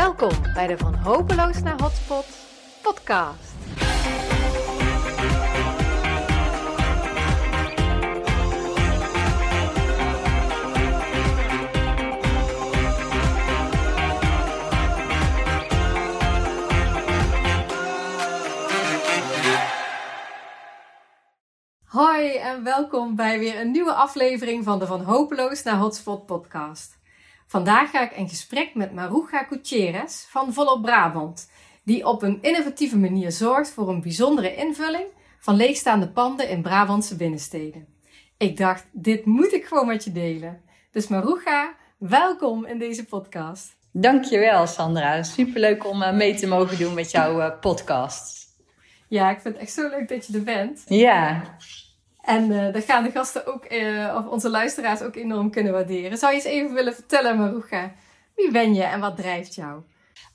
Welkom bij de Van Hopeloos naar Hotspot podcast. Hoi en welkom bij weer een nieuwe aflevering van de Van Hopeloos naar Hotspot podcast. Vandaag ga ik in gesprek met Maruja Gutierrez van Volop Brabant, die op een innovatieve manier zorgt voor een bijzondere invulling van leegstaande panden in Brabantse binnensteden. Ik dacht, dit moet ik gewoon met je delen. Dus Maruja, welkom in deze podcast. Dankjewel Sandra, superleuk om eh, mee te mogen doen met jouw eh, podcast. Ja, ik vind het echt zo leuk dat je er bent. Ja. En uh, dat gaan de gasten ook, uh, of onze luisteraars ook enorm kunnen waarderen. Zou je eens even willen vertellen, Maruga? Wie ben je en wat drijft jou?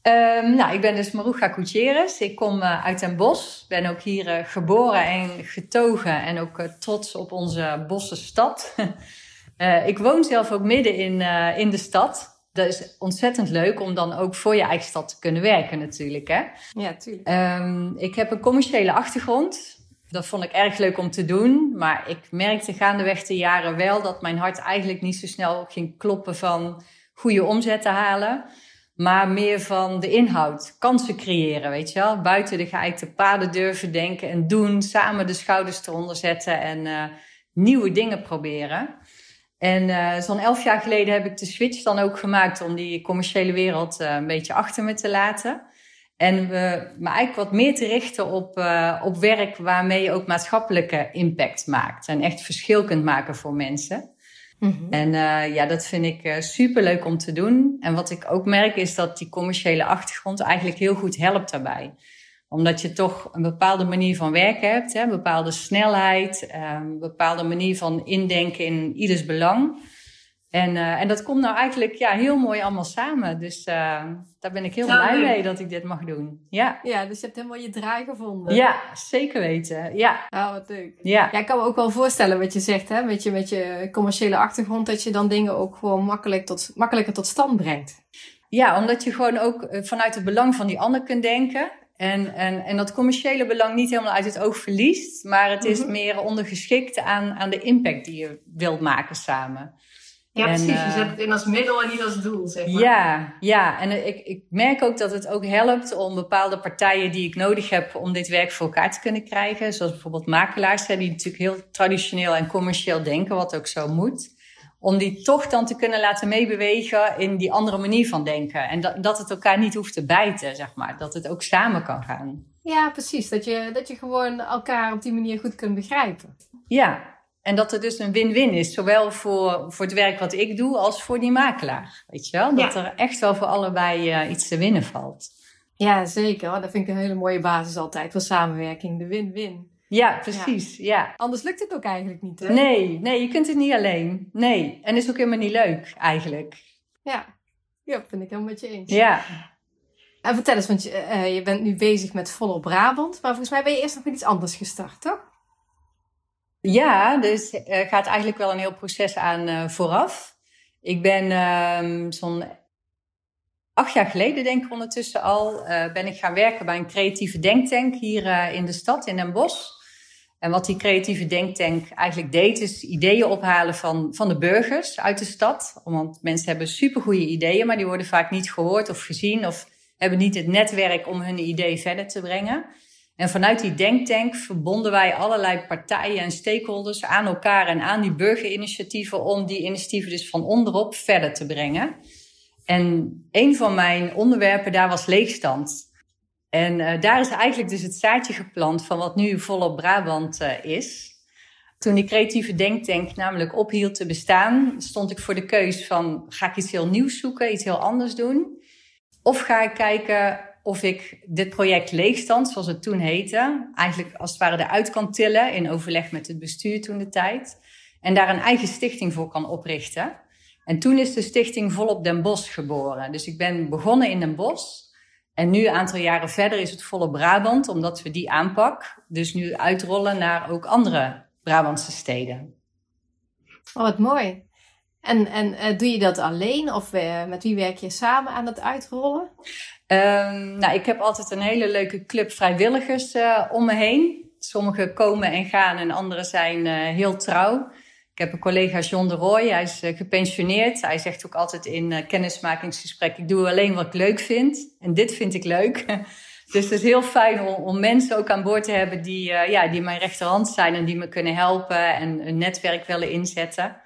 Um, nou, ik ben dus Maruga Gutierrez. Ik kom uh, uit Den Bosch. Ben ook hier geboren en getogen en ook trots op onze bosse stad. ik woon zelf ook midden in, in de stad. Dat is ontzettend leuk om dan ook voor je eigen stad te kunnen werken natuurlijk. Hè? Ja, tuurlijk. Um, ik heb een commerciële achtergrond. Dat vond ik erg leuk om te doen. Maar ik merkte gaandeweg de jaren wel dat mijn hart eigenlijk niet zo snel ging kloppen van goede omzet te halen. Maar meer van de inhoud, kansen creëren, weet je wel. Buiten de geëikte paden durven denken en doen. Samen de schouders eronder zetten en uh, nieuwe dingen proberen. En uh, zo'n elf jaar geleden heb ik de switch dan ook gemaakt om die commerciële wereld uh, een beetje achter me te laten. En we, maar eigenlijk wat meer te richten op, uh, op werk waarmee je ook maatschappelijke impact maakt. En echt verschil kunt maken voor mensen. Mm-hmm. En uh, ja, dat vind ik uh, super leuk om te doen. En wat ik ook merk is dat die commerciële achtergrond eigenlijk heel goed helpt daarbij. Omdat je toch een bepaalde manier van werken hebt, hè, een bepaalde snelheid, een bepaalde manier van indenken in ieders belang. En, uh, en dat komt nou eigenlijk ja, heel mooi allemaal samen. Dus uh, daar ben ik heel Nou, blij mee dat ik dit mag doen. Ja. Ja, dus je hebt helemaal je draai gevonden. ja, zeker weten. Ja. Ah, wat leuk. Ja. Ja, ik kan me ook wel voorstellen wat je zegt, hè, met je, met je commerciële achtergrond, dat je dan dingen ook gewoon makkelijk tot, makkelijker tot stand brengt. ja, omdat je gewoon ook eh, vanuit het belang van die ander kunt denken. En, en, en dat commerciële belang niet helemaal uit het oog verliest. Maar het is Mhm. meer ondergeschikt aan, aan de impact die je wilt maken samen. Ja, En, precies. Je eh, zet het in als middel en niet als doel, zeg maar. Ja, ja. En ik, ik merk ook dat het ook helpt om bepaalde partijen die ik nodig heb om dit werk voor elkaar te kunnen krijgen. Zoals bijvoorbeeld makelaars, hè, die natuurlijk heel traditioneel en commercieel denken, wat ook zo moet. Om die toch dan te kunnen laten meebewegen in die andere manier van denken. En dat, dat het elkaar niet hoeft te bijten, zeg maar. Dat het ook samen kan gaan. Ja, precies. Dat je, dat je gewoon elkaar op die manier goed kunt begrijpen. Ja, en dat er dus een win-win is. Zowel voor, voor het werk wat ik doe als voor die makelaar. Weet je wel? Dat Ja. er echt wel voor allebei uh, iets te winnen valt. Ja, zeker. Dat vind ik een hele mooie basis altijd voor samenwerking. De win-win. Ja, precies. Ja. Anders lukt het ook eigenlijk niet, hè? Nee, nee, je kunt het niet alleen. Nee. En is ook helemaal niet leuk, eigenlijk. Ja. Ja, vind ik helemaal met je eens. Ja. En vertel eens, want je, eh, je bent nu bezig met Volop Brabant. Maar volgens mij ben je eerst nog met iets anders gestart, toch? Ja, dus er gaat eigenlijk wel een heel proces aan uh, vooraf. Ik ben um, zo'n acht jaar geleden, denk ik ondertussen al, uh, ben ik gaan werken bij een creatieve denktank hier in de stad, in Den Bosch. En wat die creatieve denktank eigenlijk deed, is ideeën ophalen van, van de burgers uit de stad. Want mensen hebben supergoeie ideeën, maar die worden vaak niet gehoord of gezien of hebben niet het netwerk om hun idee verder te brengen. En vanuit die denktank verbonden wij allerlei partijen en stakeholders aan elkaar en aan die burgerinitiatieven om die initiatieven dus van onderop verder te brengen. En een van mijn onderwerpen daar was leegstand. En uh, daar is eigenlijk dus het zaadje geplant van wat nu volop Brabant uh, is. Toen die creatieve denktank namelijk ophield te bestaan, stond ik voor de keus van ga ik iets heel nieuws zoeken, iets heel anders doen? Of ga ik kijken of ik dit project Leegstand, zoals het toen heette, eigenlijk als het ware eruit kan tillen in overleg met het bestuur toen de tijd. En daar een eigen stichting voor kan oprichten. En toen is de stichting Volop Den Bosch geboren. Dus ik ben begonnen in Den Bosch. En nu, een aantal jaren verder, is het Volop Brabant, omdat we die aanpak dus nu uitrollen naar ook andere Brabantse steden. Oh, wat mooi. En, en doe je dat alleen of met wie werk je samen aan het uitrollen? Um, nou, ik heb altijd een hele leuke club vrijwilligers om me heen. Sommigen komen en gaan en anderen zijn heel trouw. Ik heb een collega John de Roy, hij is uh, gepensioneerd. Hij zegt ook altijd in kennismakingsgesprekken: ik doe alleen wat ik leuk vind. En dit vind ik leuk. dus het is heel fijn om, mensen ook aan boord te hebben die, ja, die mijn rechterhand zijn en die me kunnen helpen en een netwerk willen inzetten.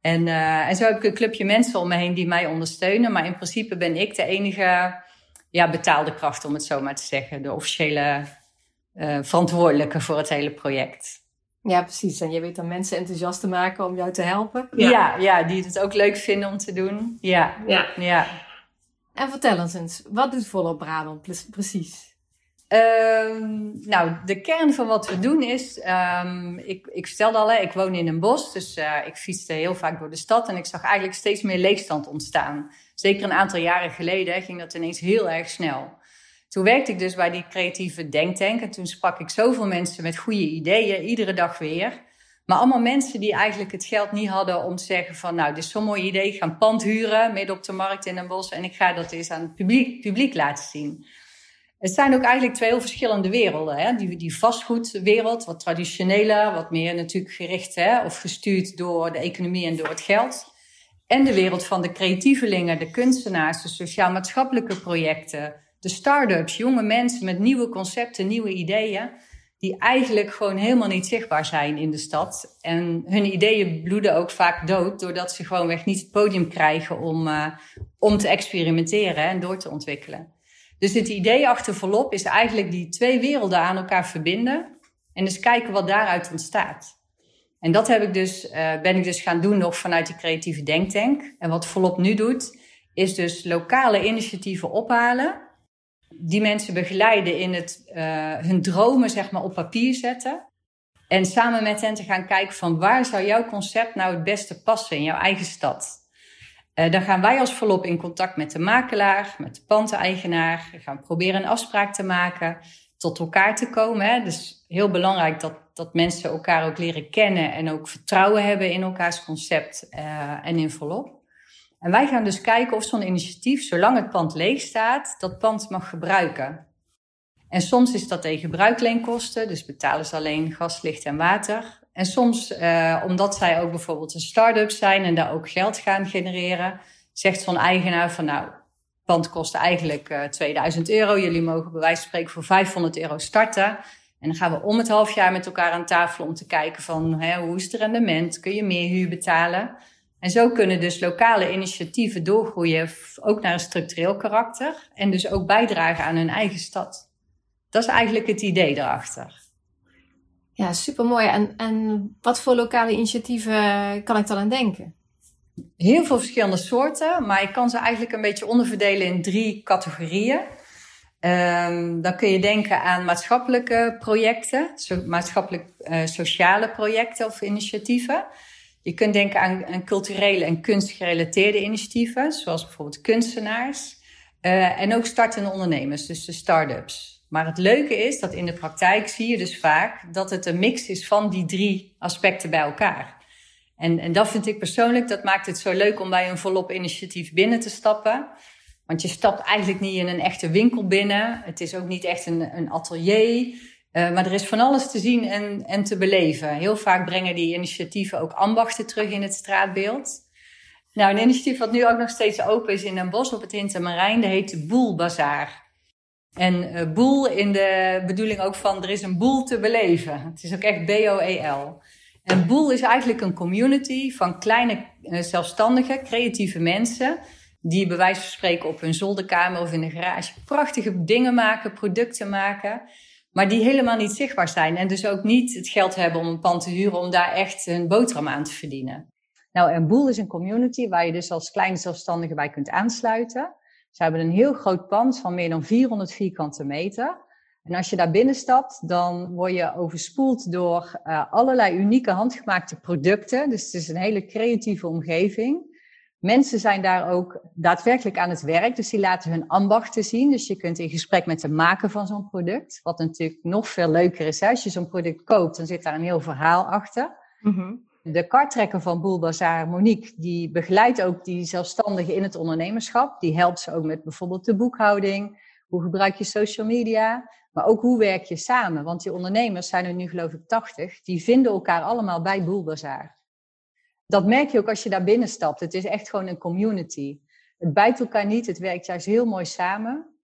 En, en zo heb ik een clubje mensen om me heen die mij ondersteunen. Maar in principe ben ik de enige ja, betaalde kracht, om het zo maar te zeggen. De officiële verantwoordelijke voor het hele project. Ja, precies. En je weet dan mensen enthousiast te maken om jou te helpen. Ja, ja, die het ook leuk vinden om te doen. Ja, ja. ja. En vertel ons eens, wat doet Volop Brabant precies? Um, nou, de kern van wat we doen is, um, ik, ik vertelde al, hè, ik woon in een bos, dus uh, ik fietste heel vaak door de stad en ik zag eigenlijk steeds meer leegstand ontstaan. Zeker een aantal jaren geleden ging dat ineens heel erg snel. Toen werkte ik dus bij die creatieve denktank. En toen sprak ik zoveel mensen met goede ideeën, iedere dag weer. Maar allemaal mensen die eigenlijk het geld niet hadden om te zeggen van... nou, dit is zo'n mooi idee, ik ga een pand huren midden op de markt in een bos... en ik ga dat eens aan het publiek, publiek laten zien. Het zijn ook eigenlijk twee heel verschillende werelden. Hè? Die, die vastgoedwereld, wat traditioneler, wat meer natuurlijk gericht... Hè? of gestuurd door de economie en door het geld... En de wereld van de creatievelingen, de kunstenaars, de sociaal-maatschappelijke projecten de start-ups, jonge mensen met nieuwe concepten, nieuwe ideeën, die eigenlijk gewoon helemaal niet zichtbaar zijn in de stad. En hun ideeën bloeden ook vaak dood, doordat ze gewoonweg niet het podium krijgen om, uh, om te experimenteren en door te ontwikkelen. Dus het idee achter Volop is eigenlijk die twee werelden aan elkaar verbinden en dus kijken wat daaruit ontstaat. En dat heb ik dus, uh, ben ik dus gaan doen nog vanuit die creatieve denktank. En wat Volop nu doet, is dus lokale initiatieven ophalen die mensen begeleiden in het, uh, hun dromen zeg maar, op papier zetten. En samen met hen te gaan kijken van waar zou jouw concept nou het beste passen in jouw eigen stad. Uh, dan gaan wij als volop in contact met de makelaar, met de pandeigenaar. We gaan proberen een afspraak te maken, tot elkaar te komen. Hè. Dus heel belangrijk dat, dat mensen elkaar ook leren kennen en ook vertrouwen hebben in elkaars concept uh, en in volop. En wij gaan dus kijken of zo'n initiatief, zolang het pand leeg staat, dat pand mag gebruiken. En soms is dat tegen gebruikleenkosten, dus betalen ze alleen gas, licht en water. En soms, eh, omdat zij ook bijvoorbeeld een start-up zijn en daar ook geld gaan genereren, zegt zo'n eigenaar van nou, pand kost eigenlijk uh, eh, 2000 euro. Jullie mogen bij wijze van spreken voor 500 euro starten. En dan gaan we om het half jaar met elkaar aan tafel om te kijken van hè, hoe is het rendement? Kun je meer huur betalen? En zo kunnen dus lokale initiatieven doorgroeien, ook naar een structureel karakter. En dus ook bijdragen aan hun eigen stad. Dat is eigenlijk het idee daarachter. Ja, supermooi. En, en wat voor lokale initiatieven kan ik dan aan denken? Heel veel verschillende soorten, maar ik kan ze eigenlijk een beetje onderverdelen in drie categorieën. Um, dan kun je denken aan maatschappelijke projecten, maatschappelijk uh, sociale projecten of initiatieven. Je kunt denken aan, culturele en kunstgerelateerde initiatieven, zoals bijvoorbeeld kunstenaars. Uh, en ook startende ondernemers, dus de start-ups. Maar het leuke is dat in de praktijk zie je dus vaak dat het een mix is van die drie aspecten bij elkaar. En, en dat vind ik persoonlijk, dat maakt het zo leuk om bij een volop initiatief binnen te stappen. Want je stapt eigenlijk niet in een echte winkel binnen. Het is ook niet echt een, een atelier. Uh, maar er is van alles te zien en, en te beleven. Heel vaak brengen die initiatieven ook ambachten terug in het straatbeeld. Nou, een initiatief wat nu ook nog steeds open is in een bos op het Hintermarijn, dat heet de Boel Bazaar. En uh, boel in de bedoeling ook van er is een boel te beleven. Het is ook echt B-O-E-L. En boel is eigenlijk een community van kleine uh, zelfstandige, creatieve mensen. Die bij wijze van spreken op hun zolderkamer of in de garage prachtige dingen maken, producten maken maar die helemaal niet zichtbaar zijn. En dus ook niet het geld hebben om een pand te huren om daar echt een boterham aan te verdienen. Nou, en Boel is een community waar je dus als kleine zelfstandige bij kunt aansluiten. Ze hebben een heel groot pand van meer dan 400 vierkante meter. En als je daar binnenstapt, dan word je overspoeld door uh, allerlei unieke handgemaakte producten. Dus het is een hele creatieve omgeving. Mensen zijn daar ook daadwerkelijk aan het werk, dus die laten hun ambachten zien. Dus je kunt in gesprek met de maker van zo'n product, wat natuurlijk nog veel leuker is. Als je zo'n product koopt, dan zit daar een heel verhaal achter. Mhm. De kartrekker van Boel Bazaar, Monique, die begeleidt ook die zelfstandigen in het ondernemerschap. Die helpt ze ook met bijvoorbeeld de boekhouding. Hoe gebruik je social media? Maar ook hoe werk je samen? Want die ondernemers zijn er nu geloof ik 80. Die vinden elkaar allemaal bij Boel Bazaar. Dat merk je ook als je daar binnen stapt. Het is echt gewoon een community. Het bijt elkaar niet, het werkt juist heel mooi samen.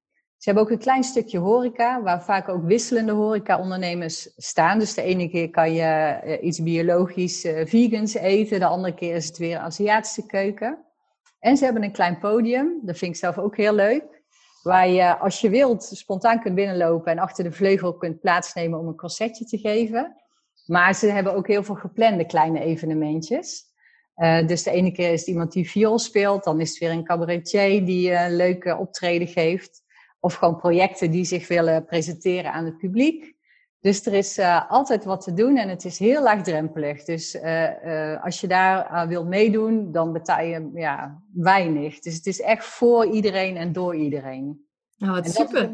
Ze hebben ook een klein stukje horeca, waar vaak ook wisselende horeca-ondernemers staan. Dus de ene keer kan je eh, iets biologisch uh, vegans eten, de andere keer is het weer Aziatische keuken. En ze hebben een klein podium, dat vind ik zelf ook heel leuk. Waar je, als je wilt, spontaan kunt binnenlopen en achter de vleugel kunt plaatsnemen om een concertje te geven. Maar ze hebben ook heel veel geplande kleine evenementjes. Uh, dus de ene keer is het iemand die viool speelt, dan is het weer een cabaretier die een leuke optreden geeft. Of gewoon projecten die zich willen presenteren aan het publiek. Dus er is uh, altijd wat te doen en het is heel laagdrempelig. Dus als je daar wil meedoen, dan betaal je ja, weinig. Dus het is echt voor iedereen en door iedereen. Nou, wat super.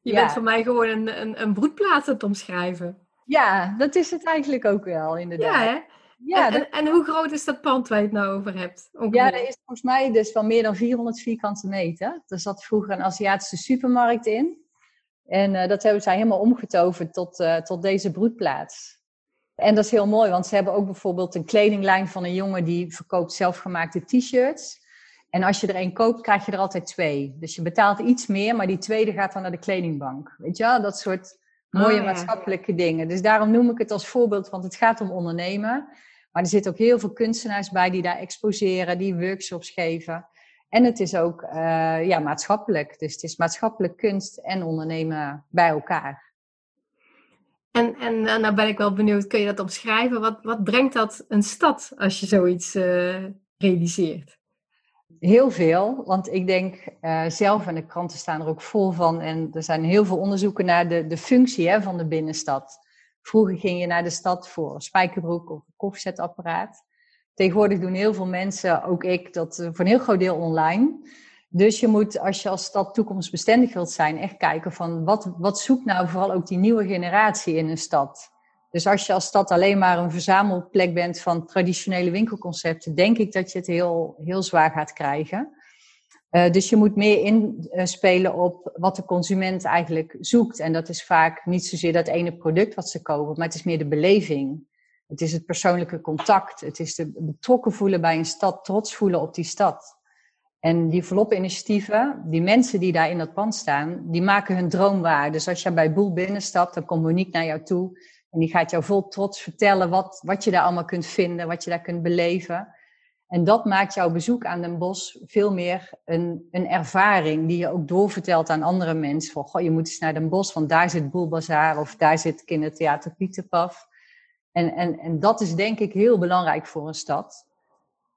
je bent voor mij gewoon een, een, een broedplaats aan het omschrijven. Ja, dat is het eigenlijk ook wel, inderdaad. Ja, hè? Ja, en, en, hoe groot is dat pand waar je het nou over hebt? Ja, dat is volgens mij dus wel meer dan 400 vierkante meter. Er zat vroeger een Aziatische supermarkt in. En uh, dat hebben zij helemaal omgetoverd tot, uh, tot deze broedplaats. En dat is heel mooi, want ze hebben ook bijvoorbeeld een kledinglijn van een jongen die verkoopt zelfgemaakte t-shirts. En als je er één koopt, krijg je er altijd twee. Dus je betaalt iets meer, maar die tweede gaat dan naar de kledingbank. Weet je wel, dat soort mooie oh, maatschappelijke dingen. Dus daarom noem ik het als voorbeeld, want het gaat om ondernemen. Maar er zitten ook heel veel kunstenaars bij die daar exposeren, die workshops geven. En het is ook uh, ja, maatschappelijk. Dus het is maatschappelijk kunst en ondernemen bij elkaar. En, en nou ben ik wel benieuwd, kun je dat omschrijven? Wat, wat brengt dat een stad als je zoiets uh, realiseert? Heel veel, want ik denk uh, zelf, en de kranten staan er ook vol van, en er zijn heel veel onderzoeken naar de, de functie hè, van de binnenstad. Vroeger ging je naar de stad voor een spijkerbroek of een koffiezetapparaat. Tegenwoordig doen heel veel mensen, ook ik, dat voor een heel groot deel online. Dus je moet, als je als stad toekomstbestendig wilt zijn, echt kijken van wat, wat zoekt nou vooral ook die nieuwe generatie in een stad. Dus als je als stad alleen maar een verzamelplek bent van traditionele winkelconcepten, denk ik dat je het heel, heel zwaar gaat krijgen. Uh, dus je moet meer inspelen op wat de consument eigenlijk zoekt. En dat is vaak niet zozeer dat ene product wat ze kopen, maar het is meer de beleving. Het is het persoonlijke contact. Het is de betrokken voelen bij een stad, trots voelen op die stad. En die volop-initiatieven, die mensen die daar in dat pand staan, die maken hun droom waar. Dus als je bij Boel binnenstapt, dan komt Monique naar jou toe. En die gaat jou vol trots vertellen wat, wat je daar allemaal kunt vinden, wat je daar kunt beleven. En dat maakt jouw bezoek aan Den Bosch veel meer een, een ervaring die je ook doorvertelt aan andere mensen. Van, goh, je moet eens naar Den Bosch, want daar zit Boelbazaar of daar zit kindertheater Pieterpaf. En, en, en dat is denk ik heel belangrijk voor een stad.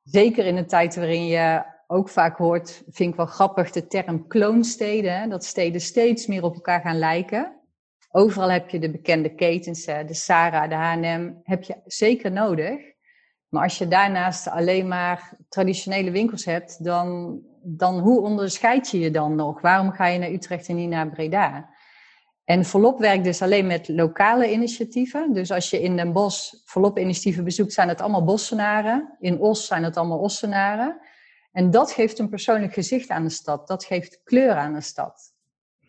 Zeker in een tijd waarin je ook vaak hoort, vind ik wel grappig, de term kloonsteden. Dat steden steeds meer op elkaar gaan lijken. Overal heb je de bekende ketens, de Sarah, de H&M, heb je zeker nodig. Maar als je daarnaast alleen maar traditionele winkels hebt, dan, dan hoe onderscheid je je dan nog? Waarom ga je naar Utrecht en niet naar Breda? En Volop werkt dus alleen met lokale initiatieven. Dus als je in Den Bosch Volop initiatieven bezoekt, zijn het allemaal Bossenaren. In Os zijn het allemaal Ossenaren. En dat geeft een persoonlijk gezicht aan de stad. Dat geeft kleur aan de stad.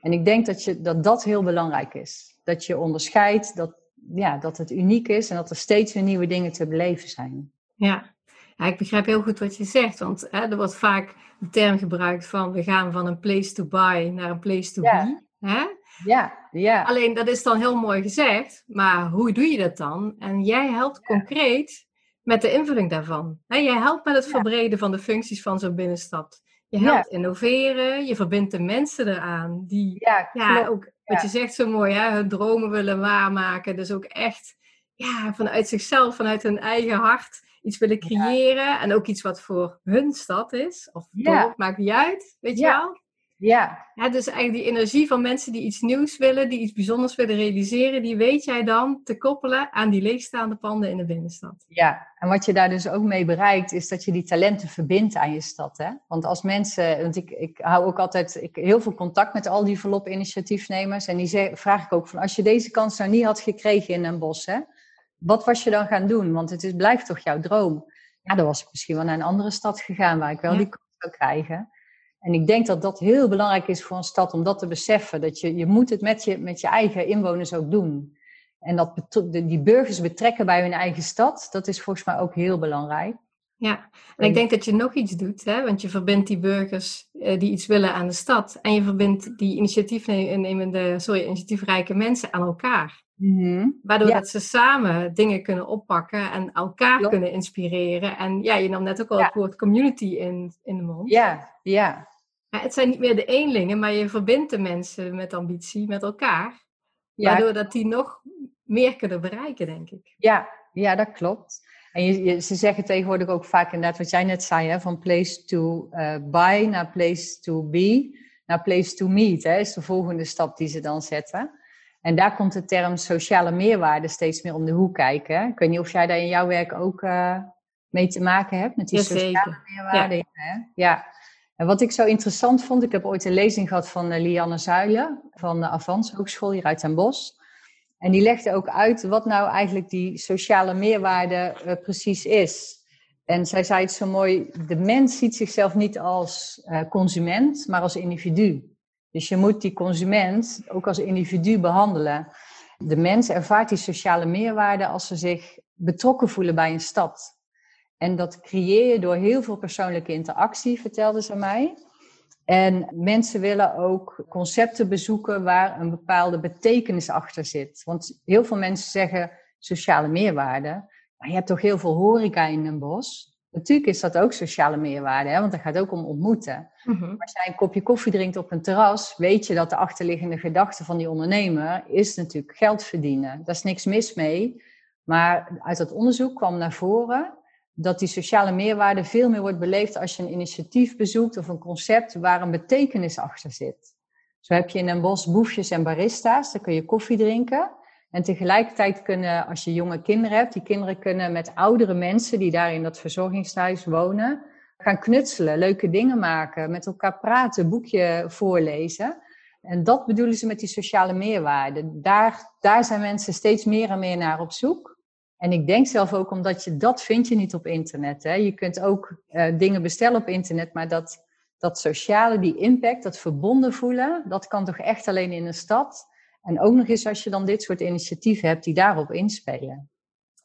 En ik denk dat je, dat, dat heel belangrijk is. Dat je onderscheidt, dat, ja, dat het uniek is en dat er steeds weer nieuwe dingen te beleven zijn. Ja, ja ik begrijp heel goed wat je zegt. Want hè, er wordt vaak de term gebruikt van we gaan van een place to buy naar een place to be. Hè? Ja, ja. Alleen dat is dan heel mooi gezegd, maar hoe doe je dat dan? En jij helpt concreet met de invulling daarvan. Hè, jij helpt met het verbreden van de functies van zo'n binnenstad. Je helpt innoveren, je verbindt de mensen eraan die ja, ook wat je zegt zo mooi, hè, hun dromen willen waarmaken. Dus ook echt ja, vanuit zichzelf, vanuit hun eigen hart iets willen creëren. En ook iets wat voor hun stad is. Of dorp, maakt niet uit, weet je wel? Ja. ja. Dus eigenlijk die energie van mensen die iets nieuws willen, die iets bijzonders willen realiseren, die weet jij dan te koppelen aan die leegstaande panden in de binnenstad. Ja, en wat je daar dus ook mee bereikt, is dat je die talenten verbindt aan je stad. Hè? Want als mensen, want ik, ik hou ook altijd ik, heel veel contact met al die volop initiatiefnemers. En die zeg, vraag ik ook van, als je deze kans nou niet had gekregen in een bos, hè, wat was je dan gaan doen? Want het is, blijft toch jouw droom? Ja, dan was ik misschien wel naar een andere stad gegaan waar ik wel die kans zou krijgen. En ik denk dat dat heel belangrijk is voor een stad om dat te beseffen. Dat je, je moet het met je, met je eigen inwoners ook doen. En dat die burgers betrekken bij hun eigen stad, dat is volgens mij ook heel belangrijk. Ja, en ik denk dat je nog iets doet, hè? want je verbindt die burgers eh, die iets willen aan de stad en je verbindt die initiatiefnemende, sorry, initiatiefrijke mensen aan elkaar. Mm Waardoor dat ze samen dingen kunnen oppakken en elkaar kunnen inspireren. En ja, je nam net ook al het woord community in, in de mond. Ja, ja. Het zijn niet meer de eenlingen, maar je verbindt de mensen met ambitie met elkaar. Waardoor dat die nog meer kunnen bereiken, denk ik. Ja, ja dat klopt. En je, ze zeggen tegenwoordig ook vaak inderdaad wat jij net zei, hè, van place to uh, buy naar place to be, naar place to meet, hè, is de volgende stap die ze dan zetten. En daar komt de term sociale meerwaarde steeds meer om de hoek kijken. Ik weet niet of jij daar in jouw werk ook uh, mee te maken hebt, met die sociale meerwaarde. Ja. Hè? ja. En wat ik zo interessant vond, ik heb ooit een lezing gehad van uh, Lianne Zuilen van de Avans Hogeschool hier uit Den Bosch. En die legde ook uit wat nou eigenlijk die sociale meerwaarde uh, precies is. En zij zei het zo mooi, de mens ziet zichzelf niet als uh, consument, maar als individu. Dus je moet die consument ook als individu behandelen. De mens ervaart die sociale meerwaarde als ze zich betrokken voelen bij een stad. En dat creëer je door heel veel persoonlijke interactie, vertelde ze mij. En mensen willen ook concepten bezoeken waar een bepaalde betekenis achter zit. Want heel veel mensen zeggen sociale meerwaarde. Maar je hebt toch heel veel horeca in een bos. Natuurlijk is dat ook sociale meerwaarde, hè? want dat gaat ook om ontmoeten. Mm Als jij een kopje koffie drinkt op een terras, weet je dat de achterliggende gedachte van die ondernemer is natuurlijk geld verdienen. Daar is niks mis mee. Maar uit dat onderzoek kwam naar voren dat die sociale meerwaarde veel meer wordt beleefd als je een initiatief bezoekt of een concept waar een betekenis achter zit. Zo heb je in een bos boefjes en barista's, dan kun je koffie drinken. En tegelijkertijd kunnen, als je jonge kinderen hebt, die kinderen kunnen met oudere mensen die daar in dat verzorgingstehuis wonen, gaan knutselen, leuke dingen maken, met elkaar praten, boekje voorlezen. En dat bedoelen ze met die sociale meerwaarde. Daar, daar zijn mensen steeds meer en meer naar op zoek. En ik denk zelf ook omdat je dat vind je niet op internet. Hè. Je kunt ook uh, dingen bestellen op internet, maar dat, dat sociale, die impact, dat verbonden voelen, dat kan toch echt alleen in een stad. En ook nog eens als je dan dit soort initiatieven hebt die daarop inspelen.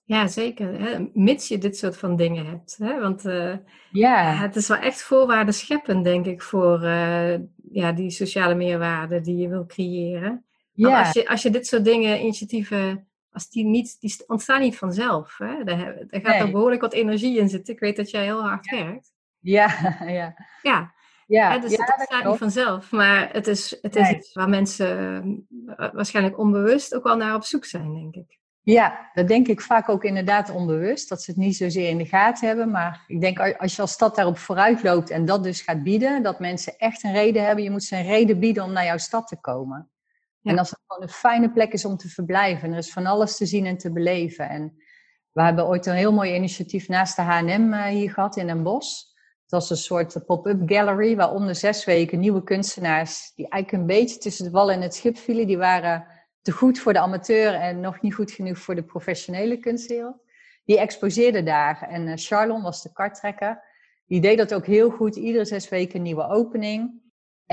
Ja, zeker. Hè? Mits je dit soort van dingen hebt. Hè? Want uh, ja. het is wel echt voorwaarde scheppen, denk ik, voor uh, ja, die sociale meerwaarde die je wil creëren. Ja. Als, je, als je dit soort dingen, initiatieven als die niet, die ontstaan niet vanzelf. Hè? Daar, daar gaat nee. behoorlijk wat energie in zitten. Ik weet dat jij heel hard werkt. Ja, ja. Ja. Ja, dus het ontstaat niet vanzelf. Maar het is, het is iets waar mensen uh, waarschijnlijk onbewust ook wel naar op zoek zijn, denk ik. Ja, dat denk ik vaak ook inderdaad onbewust. Dat ze het niet zozeer in de gaten hebben. Maar ik denk als je als stad daarop vooruit loopt en dat dus gaat bieden, dat mensen echt een reden hebben. Je moet ze een reden bieden om naar jouw stad te komen. En als het gewoon een fijne plek is om te verblijven. Er is van alles te zien en te beleven. En we hebben ooit een heel mooi initiatief naast de H&M hier gehad in Den Bosch. Het was een soort pop-up gallery waar om de zes weken nieuwe kunstenaars... die eigenlijk een beetje tussen het wal en het schip vielen. Die waren te goed voor de amateur en nog niet goed genoeg voor de professionele kunstwereld. Die exposeerden daar. En uh, Charlon was de karttrekker. Die deed dat ook heel goed. Iedere zes weken een nieuwe opening.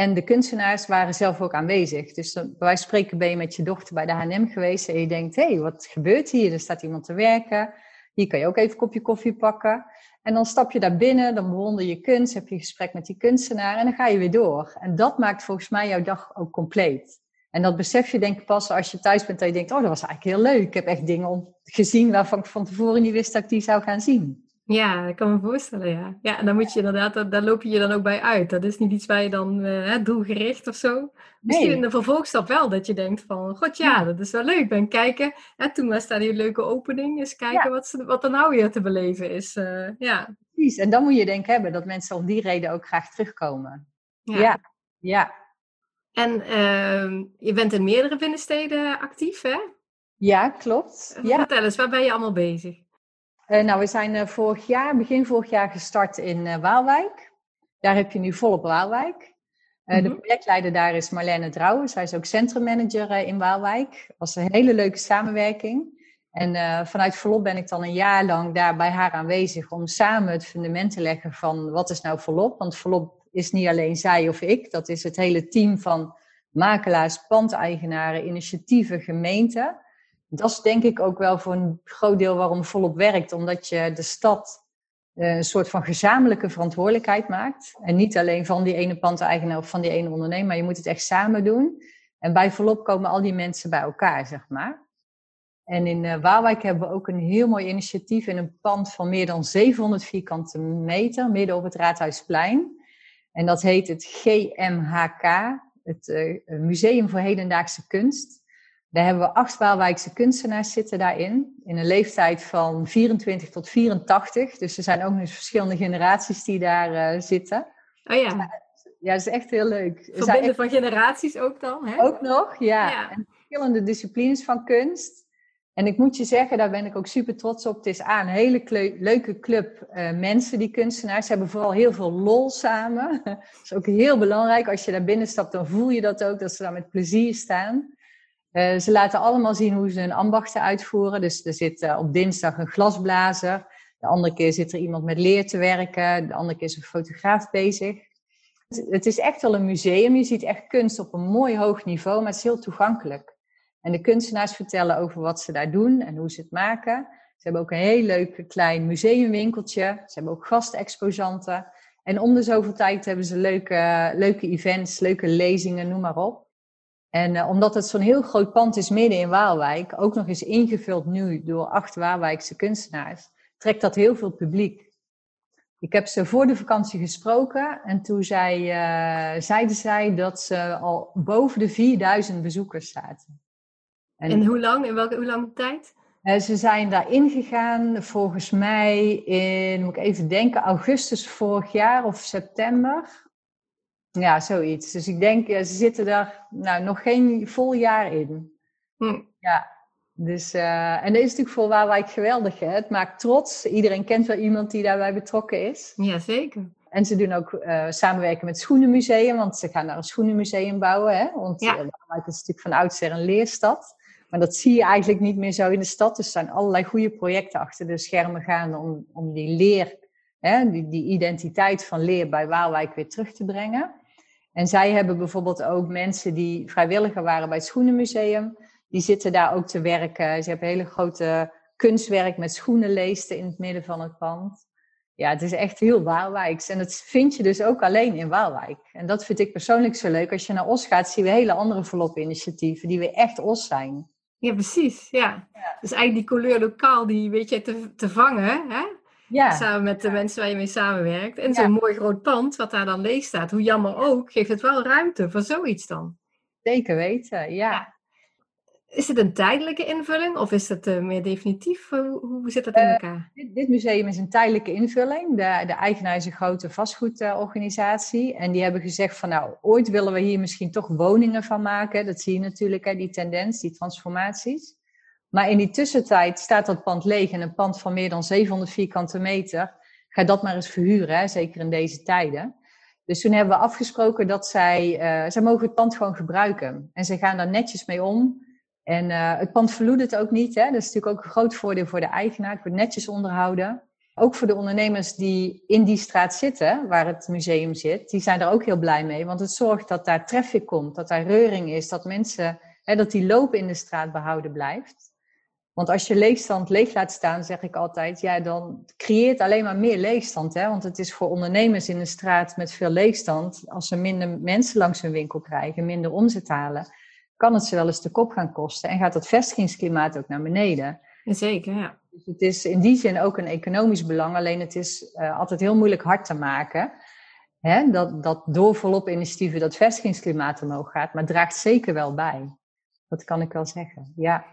En de kunstenaars waren zelf ook aanwezig. Dus bij wijze van spreken ben je met je dochter bij de H&M geweest en je denkt, hé, hey, wat gebeurt hier? Er staat iemand te werken. Hier kan je ook even een kopje koffie pakken. En dan stap je daar binnen, dan bewonder je kunst, heb je een gesprek met die kunstenaar en dan ga je weer door. En dat maakt volgens mij jouw dag ook compleet. En dat besef je denk ik pas als je thuis bent en je denkt, oh, dat was eigenlijk heel leuk. Ik heb echt dingen gezien waarvan ik van tevoren niet wist dat ik die zou gaan zien. Ja, ik kan me voorstellen, ja. Ja, en dan moet je inderdaad, daar, loop je je dan ook bij uit. Dat is niet iets waar je dan uh, doelgericht of zo. Misschien in de vervolgstap wel, dat je denkt van, god ja, dat is wel leuk. Ben kijken, hè, toen was daar die leuke opening, eens kijken wat, wat er nou weer te beleven is. Uh, ja. Precies, en dan moet je denk hebben dat mensen om die reden ook graag terugkomen. Ja, ja. En uh, je bent in meerdere binnensteden actief, hè? Ja, klopt. Ja. Vertel eens, waar ben je allemaal bezig? Uh, nou, we zijn uh, vorig jaar, begin vorig jaar gestart in uh, Waalwijk. Daar heb je nu volop Waalwijk. De projectleider daar is Marlene Drouwen. Zij is ook centrummanager in Waalwijk. Dat was een hele leuke samenwerking. En uh, vanuit Volop ben ik dan een jaar lang daar bij haar aanwezig om samen het fundament te leggen van wat is nou Volop. Want Volop is niet alleen zij of ik, dat is het hele team van makelaars, pandeigenaren, initiatieven, gemeenten. Dat is denk ik ook wel voor een groot deel waarom Volop werkt, omdat je de stad eh, een soort van gezamenlijke verantwoordelijkheid maakt. En niet alleen van die ene pandeigenaar of van die ene ondernemer, maar je moet het echt samen doen. En bij Volop komen al die mensen bij elkaar, zeg maar. En in uh, Waalwijk hebben we ook een heel mooi initiatief in een pand van meer dan 700 vierkante meter, midden op het Raadhuisplein. En dat heet het GMHK, het uh, Museum voor Hedendaagse Kunst. Daar hebben we acht Waalwijkse kunstenaars zitten daarin. In een leeftijd van 24 tot 84. Dus er zijn ook nog verschillende generaties die daar uh, zitten. Oh ja. Ja, dat is echt heel leuk. Verbinden echt... van generaties ook dan, hè? Ook nog, ja. ja. En verschillende disciplines van kunst. En ik moet je zeggen, daar ben ik ook super trots op. Het is aan een hele leuke club uh, mensen, die kunstenaars. Ze hebben vooral heel veel lol samen. dat is ook heel belangrijk. Als je daar binnen stapt, dan voel je dat ook, dat ze daar met plezier staan. Uh, ze laten allemaal zien hoe ze hun ambachten uitvoeren. Dus er zit uh, op dinsdag een glasblazer. De andere keer zit er iemand met leer te werken. De andere keer is een fotograaf bezig. Het is echt wel een museum. Je ziet echt kunst op een mooi hoog niveau, maar het is heel toegankelijk. En de kunstenaars vertellen over wat ze daar doen en hoe ze het maken. Ze hebben ook een heel leuk klein museumwinkeltje. Ze hebben ook gastexposanten. En om de zoveel tijd hebben ze leuke, leuke events, leuke lezingen, noem maar op. En uh, omdat het zo'n heel groot pand is midden in Waalwijk, ook nog eens ingevuld nu door acht Waalwijkse kunstenaars, trekt dat heel veel publiek. Ik heb ze voor de vakantie gesproken en toen zei, uh, zeiden zij dat ze al boven de 4000 bezoekers zaten. En, en hoe lang? In welke hoe lange tijd? Uh, ze zijn daarin gegaan volgens mij in, moet ik even denken, augustus vorig jaar of september. Ja, zoiets. Dus ik denk, ze zitten daar nou, nog geen vol jaar in. Hm. Ja, dus, uh, en dat is natuurlijk voor Waalwijk geweldig. Hè? Het maakt trots. Iedereen kent wel iemand die daarbij betrokken is. Jazeker. En ze doen ook uh, samenwerken met het Schoenenmuseum, want ze gaan naar een Schoenenmuseum bouwen. Hè? Want ja. Waalwijk is natuurlijk van oudsher een leerstad. Maar dat zie je eigenlijk niet meer zo in de stad. Dus er zijn allerlei goede projecten achter de schermen gaande om, om die leer, hè, die, die identiteit van leer bij Waalwijk weer terug te brengen. En zij hebben bijvoorbeeld ook mensen die vrijwilliger waren bij het Schoenenmuseum. Die zitten daar ook te werken. Ze hebben hele grote kunstwerk met schoenenleesten in het midden van het pand. Ja, het is echt heel Waalwijks. En dat vind je dus ook alleen in Waalwijk. En dat vind ik persoonlijk zo leuk. Als je naar Os gaat, zie je hele andere volop-initiatieven die weer echt Os zijn. Ja, precies. Ja. ja. Dus eigenlijk die couleur lokaal, die weet je te, te vangen. Hè? Ja. Samen met de mensen waar je mee samenwerkt. En zo'n mooi groot pand, wat daar dan leeg staat. Hoe jammer ook, geeft het wel ruimte voor zoiets dan. Zeker weten, ja. Is het een tijdelijke invulling of is het uh, meer definitief? Hoe, hoe zit dat in eh, elkaar? dit, dit, museum is een tijdelijke invulling. De, de eigenaar is een grote vastgoedorganisatie. en die hebben gezegd van nou, ooit willen we hier misschien toch woningen van maken. Dat zie je natuurlijk, hè, die tendens, die transformaties. Maar in die tussentijd staat dat pand leeg en een pand van meer dan 700 vierkante meter. Ga dat maar eens verhuren, hè, zeker in deze tijden. Dus toen hebben we afgesproken dat zij, uh, zij mogen het pand gewoon gebruiken. En ze gaan daar netjes mee om. En uh, het pand verloedert ook niet. Hè? Dat is natuurlijk ook een groot voordeel voor de eigenaar. Het wordt netjes onderhouden. Ook voor de ondernemers die in die straat zitten, waar het museum zit, die zijn er ook heel blij mee. Want het zorgt dat daar traffic komt, dat daar reuring is, dat mensen, hè, dat die loop in de straat behouden blijft. Want als je leegstand leeg laat staan, zeg ik altijd, ja, dan creëert alleen maar meer leegstand. Hè? Want het is voor ondernemers in een straat met veel leegstand, als ze minder mensen langs hun winkel krijgen, minder omzet halen, kan het ze wel eens de kop gaan kosten en gaat het vestigingsklimaat ook naar beneden. Zeker, ja. Dus het is in die zin ook een economisch belang, alleen het is uh, altijd heel moeilijk hard te maken. Hè? Dat, dat door volop initiatieven dat vestigingsklimaat omhoog gaat, maar draagt zeker wel bij. Dat kan ik wel zeggen, ja.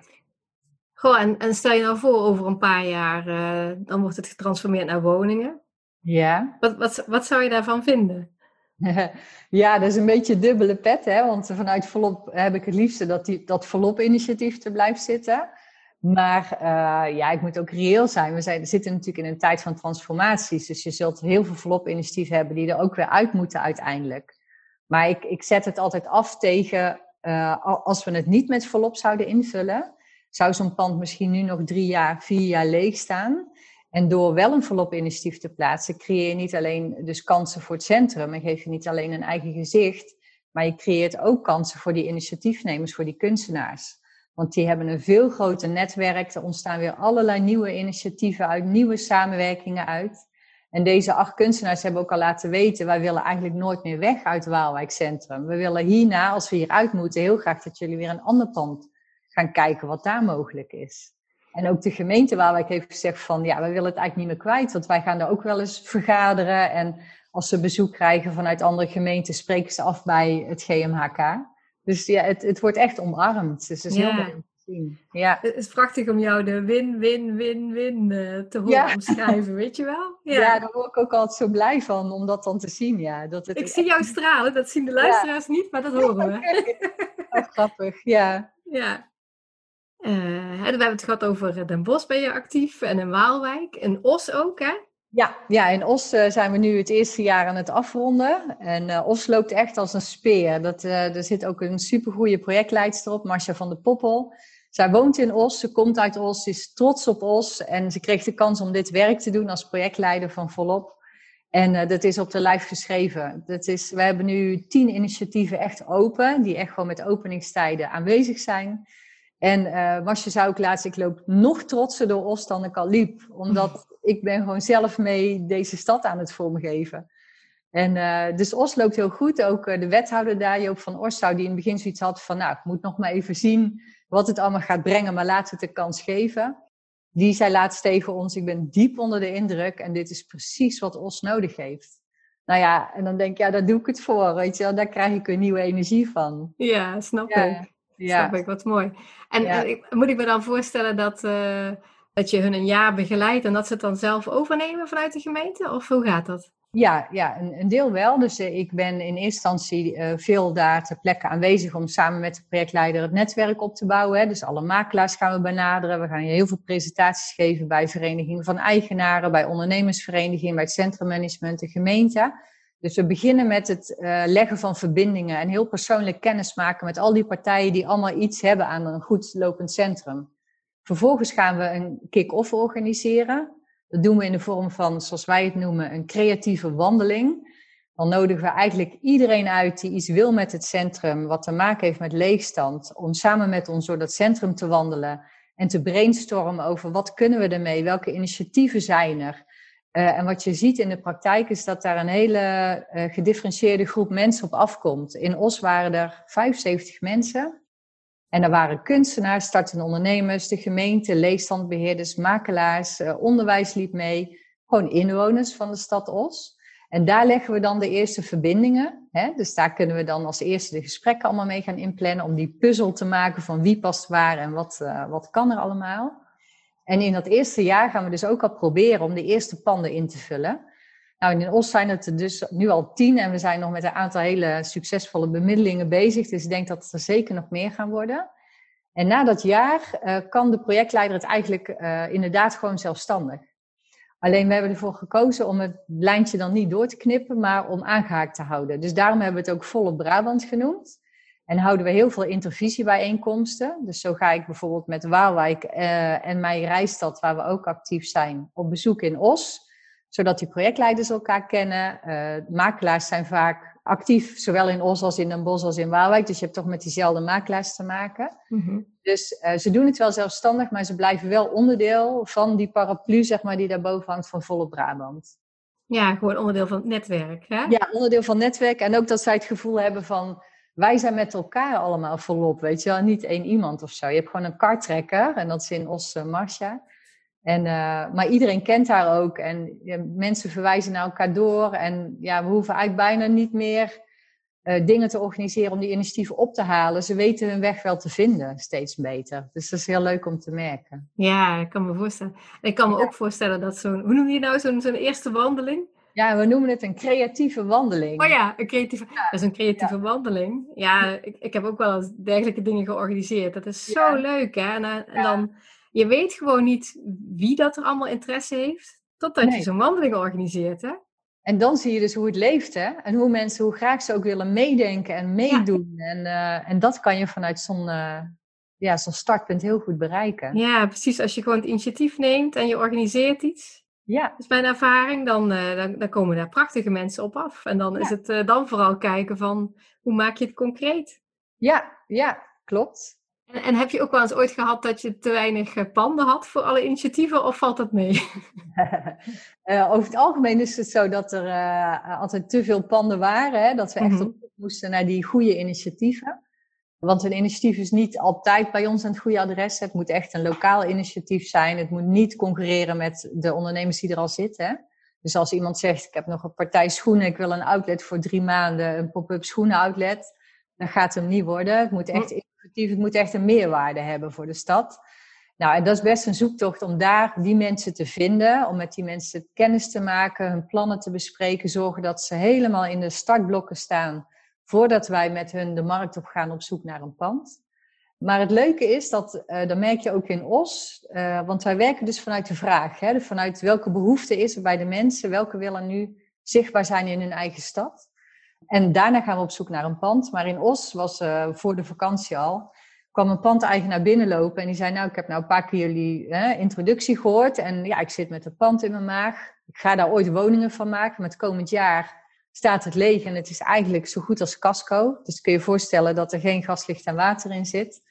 Goh, en, en stel je nou voor, over een paar jaar, uh, dan wordt het getransformeerd naar woningen. Ja. Wat, wat, wat zou je daarvan vinden? ja, dat is een beetje dubbele pet, hè? want vanuit Volop heb ik het liefste dat die, dat Volop-initiatief er blijft zitten. Maar uh, ja, ik moet ook reëel zijn. We zijn, zitten natuurlijk in een tijd van transformaties, dus je zult heel veel Volop-initiatieven hebben die er ook weer uit moeten uiteindelijk. Maar ik, ik zet het altijd af tegen uh, als we het niet met Volop zouden invullen, zou zo'n pand misschien nu nog drie jaar, vier jaar leeg staan. En door wel een volop initiatief te plaatsen, creëer je niet alleen dus kansen voor het centrum en geef je niet alleen een eigen gezicht, maar je creëert ook kansen voor die initiatiefnemers, voor die kunstenaars. Want die hebben een veel groter netwerk. Er ontstaan weer allerlei nieuwe initiatieven uit, nieuwe samenwerkingen uit. En deze acht kunstenaars hebben ook al laten weten, wij willen eigenlijk nooit meer weg uit Waalwijk Centrum. We willen hierna, als we hieruit moeten, heel graag dat jullie weer een ander pand gaan kijken wat daar mogelijk is. En ook de gemeente Waalwijk heeft gezegd van, ja, we willen het eigenlijk niet meer kwijt, want wij gaan daar ook wel eens vergaderen. En als ze bezoek krijgen vanuit andere gemeenten, spreken ze af bij het GMHK. Dus ja, het, het wordt echt omarmd. Dus het is heel mooi om te zien. Ja. Het is prachtig om jou de win, win, win, win uh, te horen omschrijven, weet je wel? Ja. ja, daar word ik ook altijd zo blij van, om dat dan te zien. Ja. Dat het ik zie jou stralen, dat zien de luisteraars niet, maar dat horen we. grappig, ja. Ja. Uh, we hebben het gehad over Den Bosch ben je actief en in Waalwijk. En Os ook, hè? Ja, ja, in Os uh, zijn we nu het eerste jaar aan het afronden. En Os loopt echt als een speer. Dat, er zit ook een supergoeie projectleidster op, Marcia van der Poppel. Zij woont in Os, ze komt uit Os, ze is trots op Os. En ze kreeg de kans om dit werk te doen als projectleider van Volop. En dat is op de lijf geschreven. Dat is, we hebben nu tien initiatieven echt open, die echt gewoon met openingstijden aanwezig zijn. En uh, zou ook laatst, ik loop nog trotser door Os dan ik al liep. Omdat ik ben gewoon zelf mee deze stad aan het vormgeven. En uh, dus Os loopt heel goed. Ook uh, de wethouder daar, Joop van Orstou, die in het begin zoiets had van... nou, ik moet nog maar even zien wat het allemaal gaat brengen, maar laten we het de kans geven. Die zei laatst tegen ons, ik ben diep onder de indruk en dit is precies wat Os nodig heeft. Nou ja, en dan denk ik, ja, daar doe ik het voor, weet je wel. Daar krijg ik een nieuwe energie van. Ja, snap ja. ik. Ja. Snap ik, wat mooi. En, en moet ik me dan voorstellen dat... Uh, dat je hun een jaar begeleidt en dat ze het dan zelf overnemen vanuit de gemeente? Of hoe gaat dat? Ja, ja een, een deel wel. Dus uh, ik ben in eerste instantie uh, veel daar ter plekke aanwezig om samen met de projectleider het netwerk op te bouwen. Hè. Dus alle makelaars gaan we benaderen. We gaan je heel veel presentaties geven bij verenigingen van eigenaren, bij ondernemersverenigingen, bij het centrummanagement, de gemeente. Dus we beginnen met het uh, leggen van verbindingen en heel persoonlijk kennis maken met al die partijen die allemaal iets hebben aan een goed lopend centrum. Vervolgens gaan we een kick-off organiseren. Dat doen we in de vorm van, zoals wij het noemen, een creatieve wandeling. Dan nodigen we eigenlijk iedereen uit die iets wil met het centrum, wat te maken heeft met leegstand, om samen met ons door dat centrum te wandelen en te brainstormen over wat kunnen we ermee, welke initiatieven zijn er. Uh, en wat je ziet in de praktijk is dat daar een hele uh, gedifferentieerde groep mensen op afkomt. In Os waren er 75 mensen. En er waren kunstenaars, startende ondernemers, de gemeente, leegstandbeheerders, makelaars, uh, onderwijs liep mee. Gewoon inwoners van de stad Os. En daar leggen we dan de eerste verbindingen. Hè? Dus daar kunnen we dan als eerste de gesprekken allemaal mee gaan inplannen. Om die puzzel te maken van wie past waar en wat, wat kan er allemaal. En in dat eerste jaar gaan we dus ook al proberen om de eerste panden in te vullen. Nou, in Os zijn het er dus nu al tien en we zijn nog met een aantal hele succesvolle bemiddelingen bezig. Dus ik denk dat het er zeker nog meer gaan worden. En na dat jaar uh, kan de projectleider het eigenlijk uh, inderdaad gewoon zelfstandig. Alleen we hebben ervoor gekozen om het lijntje dan niet door te knippen, maar om aangehaakt te houden. Dus daarom hebben we het ook volop Brabant genoemd. En houden we heel veel intervisiebijeenkomsten. Dus zo ga ik bijvoorbeeld met Waalwijk uh, en mijn reisstad, waar we ook actief zijn, op bezoek in Os zodat die projectleiders elkaar kennen. Uh, makelaars zijn vaak actief, zowel in Os als in Den Bosch als in Waalwijk. Dus je hebt toch met diezelfde makelaars te maken. Mm-hmm. Dus uh, ze doen het wel zelfstandig, maar ze blijven wel onderdeel van die paraplu, zeg maar, die daarboven hangt van Volle Brabant. Ja, gewoon onderdeel van het netwerk, hè? Ja, onderdeel van het netwerk. En ook dat zij het gevoel hebben van, wij zijn met elkaar allemaal volop, weet je wel. Niet één iemand of zo. Je hebt gewoon een kartrekker, en dat is in Os uh, Marcia. En, uh, maar iedereen kent haar ook en ja, mensen verwijzen naar elkaar door. En ja, we hoeven eigenlijk bijna niet meer uh, dingen te organiseren om die initiatieven op te halen. Ze weten hun weg wel te vinden, steeds beter. Dus dat is heel leuk om te merken. Ja, ik kan me voorstellen. Ik kan me ja. ook voorstellen dat zo'n, hoe noem je nou zo'n zo'n eerste wandeling? Ja, we noemen het een creatieve wandeling. Oh ja, een creatieve, ja. dat is een creatieve ja. wandeling. Ja, ik, ik heb ook wel eens dergelijke dingen georganiseerd. Dat is zo leuk, hè? En, en dan je weet gewoon niet wie dat er allemaal interesse heeft, totdat nee. je zo'n wandeling organiseert, hè? En dan zie je dus hoe het leeft, hè? En hoe mensen, hoe graag ze ook willen meedenken en meedoen. En, uh, en dat kan je vanuit zo'n uh, ja, zo'n startpunt heel goed bereiken. Ja, precies. Als je gewoon het initiatief neemt en je organiseert iets. Ja. Dat is mijn ervaring. Dan, uh, dan, dan, komen daar prachtige mensen op af. En dan is het uh, dan vooral kijken van hoe maak je het concreet? Ja, ja, klopt. En, en, heb je ook wel eens ooit gehad dat je te weinig eh, panden had voor alle initiatieven of valt dat mee? uh, over het algemeen is het zo dat er altijd te veel panden waren. Hè? Dat we echt mm -hmm. op moesten naar die goede initiatieven. Want een initiatief is niet altijd bij ons aan het goede adres. Het moet echt een lokaal initiatief zijn. Het moet niet concurreren met de ondernemers die er al zitten. Dus als iemand zegt, ik heb nog een partij schoenen, ik wil een outlet voor drie maanden, een pop-up schoenen outlet, dan gaat het hem niet worden. Het moet echt innovatief, het moet echt een meerwaarde hebben voor de stad. Nou, en dat is best een zoektocht om daar die mensen te vinden, om met die mensen kennis te maken, hun plannen te bespreken, zorgen dat ze helemaal in de startblokken staan voordat wij met hun de markt op gaan op zoek naar een pand. Maar het leuke is dat, uh, merk je ook in OS, uh, want wij werken dus vanuit de vraag, hè, vanuit welke behoefte is er bij de mensen, welke willen nu zichtbaar zijn in hun eigen stad. En daarna gaan we op zoek naar een pand. Maar in Os was uh, voor de vakantie al, kwam een pandeigenaar binnenlopen en die zei, nou ik heb nou een paar keer jullie introductie gehoord en ja, ik zit met een pand in mijn maag. Ik ga daar ooit woningen van maken, maar het komend jaar staat het leeg en het is eigenlijk zo goed als casco. Dus kun je je voorstellen dat er geen gas, licht en water in zit.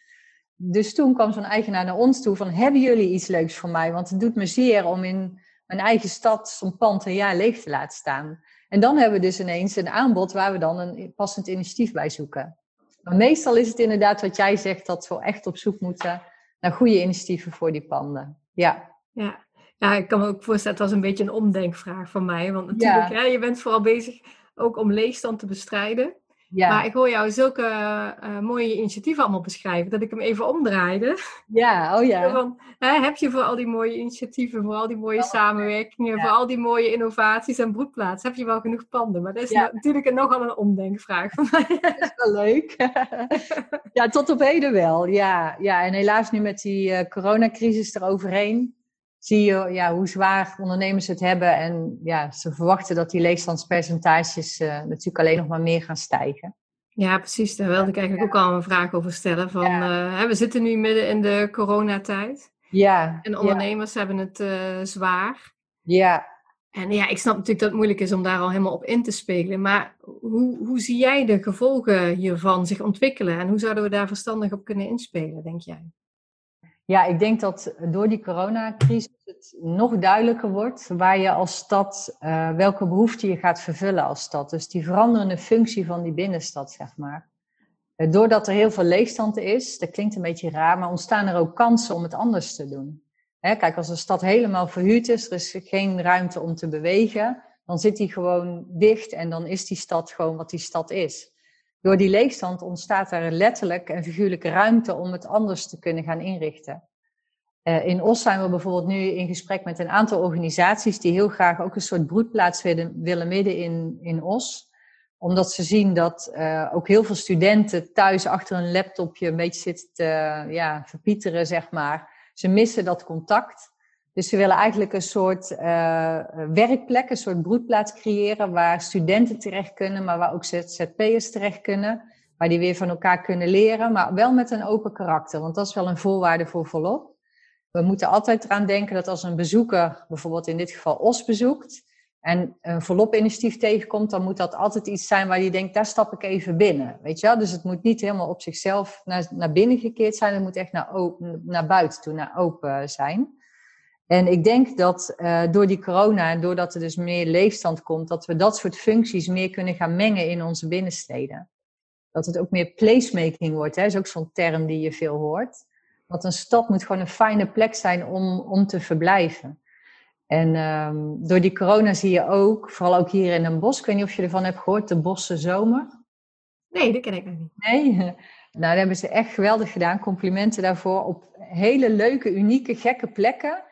Dus toen kwam zo'n eigenaar naar ons toe van, hebben jullie iets leuks voor mij? Want het doet me zeer om in mijn eigen stad zo'n pand een jaar leeg te laten staan. En dan hebben we dus ineens een aanbod waar we dan een passend initiatief bij zoeken. Maar meestal is het inderdaad wat jij zegt, dat we echt op zoek moeten naar goede initiatieven voor die panden. Ja. Ja, ja, ik kan me ook voorstellen, het was een beetje een omdenkvraag van mij. Want natuurlijk, ja. je bent vooral bezig ook om leegstand te bestrijden. Ja. Maar ik hoor jou zulke uh, mooie initiatieven allemaal beschrijven, dat ik hem even omdraaide. Ja, oh ja. Van, hè, heb je voor al die mooie initiatieven, voor al die mooie oh, samenwerkingen, ja. voor al die mooie innovaties en broedplaatsen, heb je wel genoeg panden? Maar dat is ja. natuurlijk nogal een omdenkvraag van mij. Dat is wel leuk. ja, tot op heden wel. Ja, ja. en helaas nu met die uh, coronacrisis eroverheen zie je ja, hoe zwaar ondernemers het hebben. En ja, ze verwachten dat die leegstandspercentages uh, natuurlijk alleen nog maar meer gaan stijgen. Ja, precies. Daar wilde ik eigenlijk ook al een vraag over stellen. Van, ja. uh, we zitten nu midden in de coronatijd. Ja. En ondernemers ja. hebben het uh, zwaar. Ja. En ja, ik snap natuurlijk dat het moeilijk is om daar al helemaal op in te spelen. Maar hoe, hoe zie jij de gevolgen hiervan zich ontwikkelen? En hoe zouden we daar verstandig op kunnen inspelen, denk jij? Ja, ik denk dat door die coronacrisis het nog duidelijker wordt waar je als stad, uh, welke behoeften je gaat vervullen als stad. Dus die veranderende functie van die binnenstad, zeg maar. Uh, doordat er heel veel leegstand is, dat klinkt een beetje raar, maar ontstaan er ook kansen om het anders te doen. Hè, kijk, als een stad helemaal verhuurd is, er is geen ruimte om te bewegen, dan zit die gewoon dicht en dan is die stad gewoon wat die stad is. Door die leegstand ontstaat er letterlijk en figuurlijke ruimte om het anders te kunnen gaan inrichten. Uh, in Os zijn we bijvoorbeeld nu in gesprek met een aantal organisaties die heel graag ook een soort broedplaats willen, willen midden in, in Os. Omdat ze zien dat uh, ook heel veel studenten thuis achter een laptopje een beetje zitten te ja, verpieteren, zeg maar. Ze missen dat contact. Dus ze willen eigenlijk een soort uh, werkplek, een soort broedplaats creëren waar studenten terecht kunnen, maar waar ook ZZP'ers terecht kunnen. Waar die weer van elkaar kunnen leren, maar wel met een open karakter. Want dat is wel een voorwaarde voor volop. We moeten altijd eraan denken dat als een bezoeker, bijvoorbeeld in dit geval OS bezoekt, en een volop initiatief tegenkomt, dan moet dat altijd iets zijn waar je denkt, daar stap ik even binnen. Weet je wel? Dus het moet niet helemaal op zichzelf naar, naar binnen gekeerd zijn, het moet echt naar, naar buiten toe, naar open zijn. En ik denk dat uh, door die corona en doordat er dus meer leefstand komt, dat we dat soort functies meer kunnen gaan mengen in onze binnensteden. Dat het ook meer placemaking wordt, hè? dat is ook zo'n term die je veel hoort. Want een stad moet gewoon een fijne plek zijn om, om te verblijven. En um, door die corona zie je ook, vooral ook hier in een bos, ik weet niet of je ervan hebt gehoord, de Bosse Zomer. Nee, dat ken ik nog niet. Nee? Nou, dat hebben ze echt geweldig gedaan. Complimenten daarvoor. Op hele leuke, unieke, gekke plekken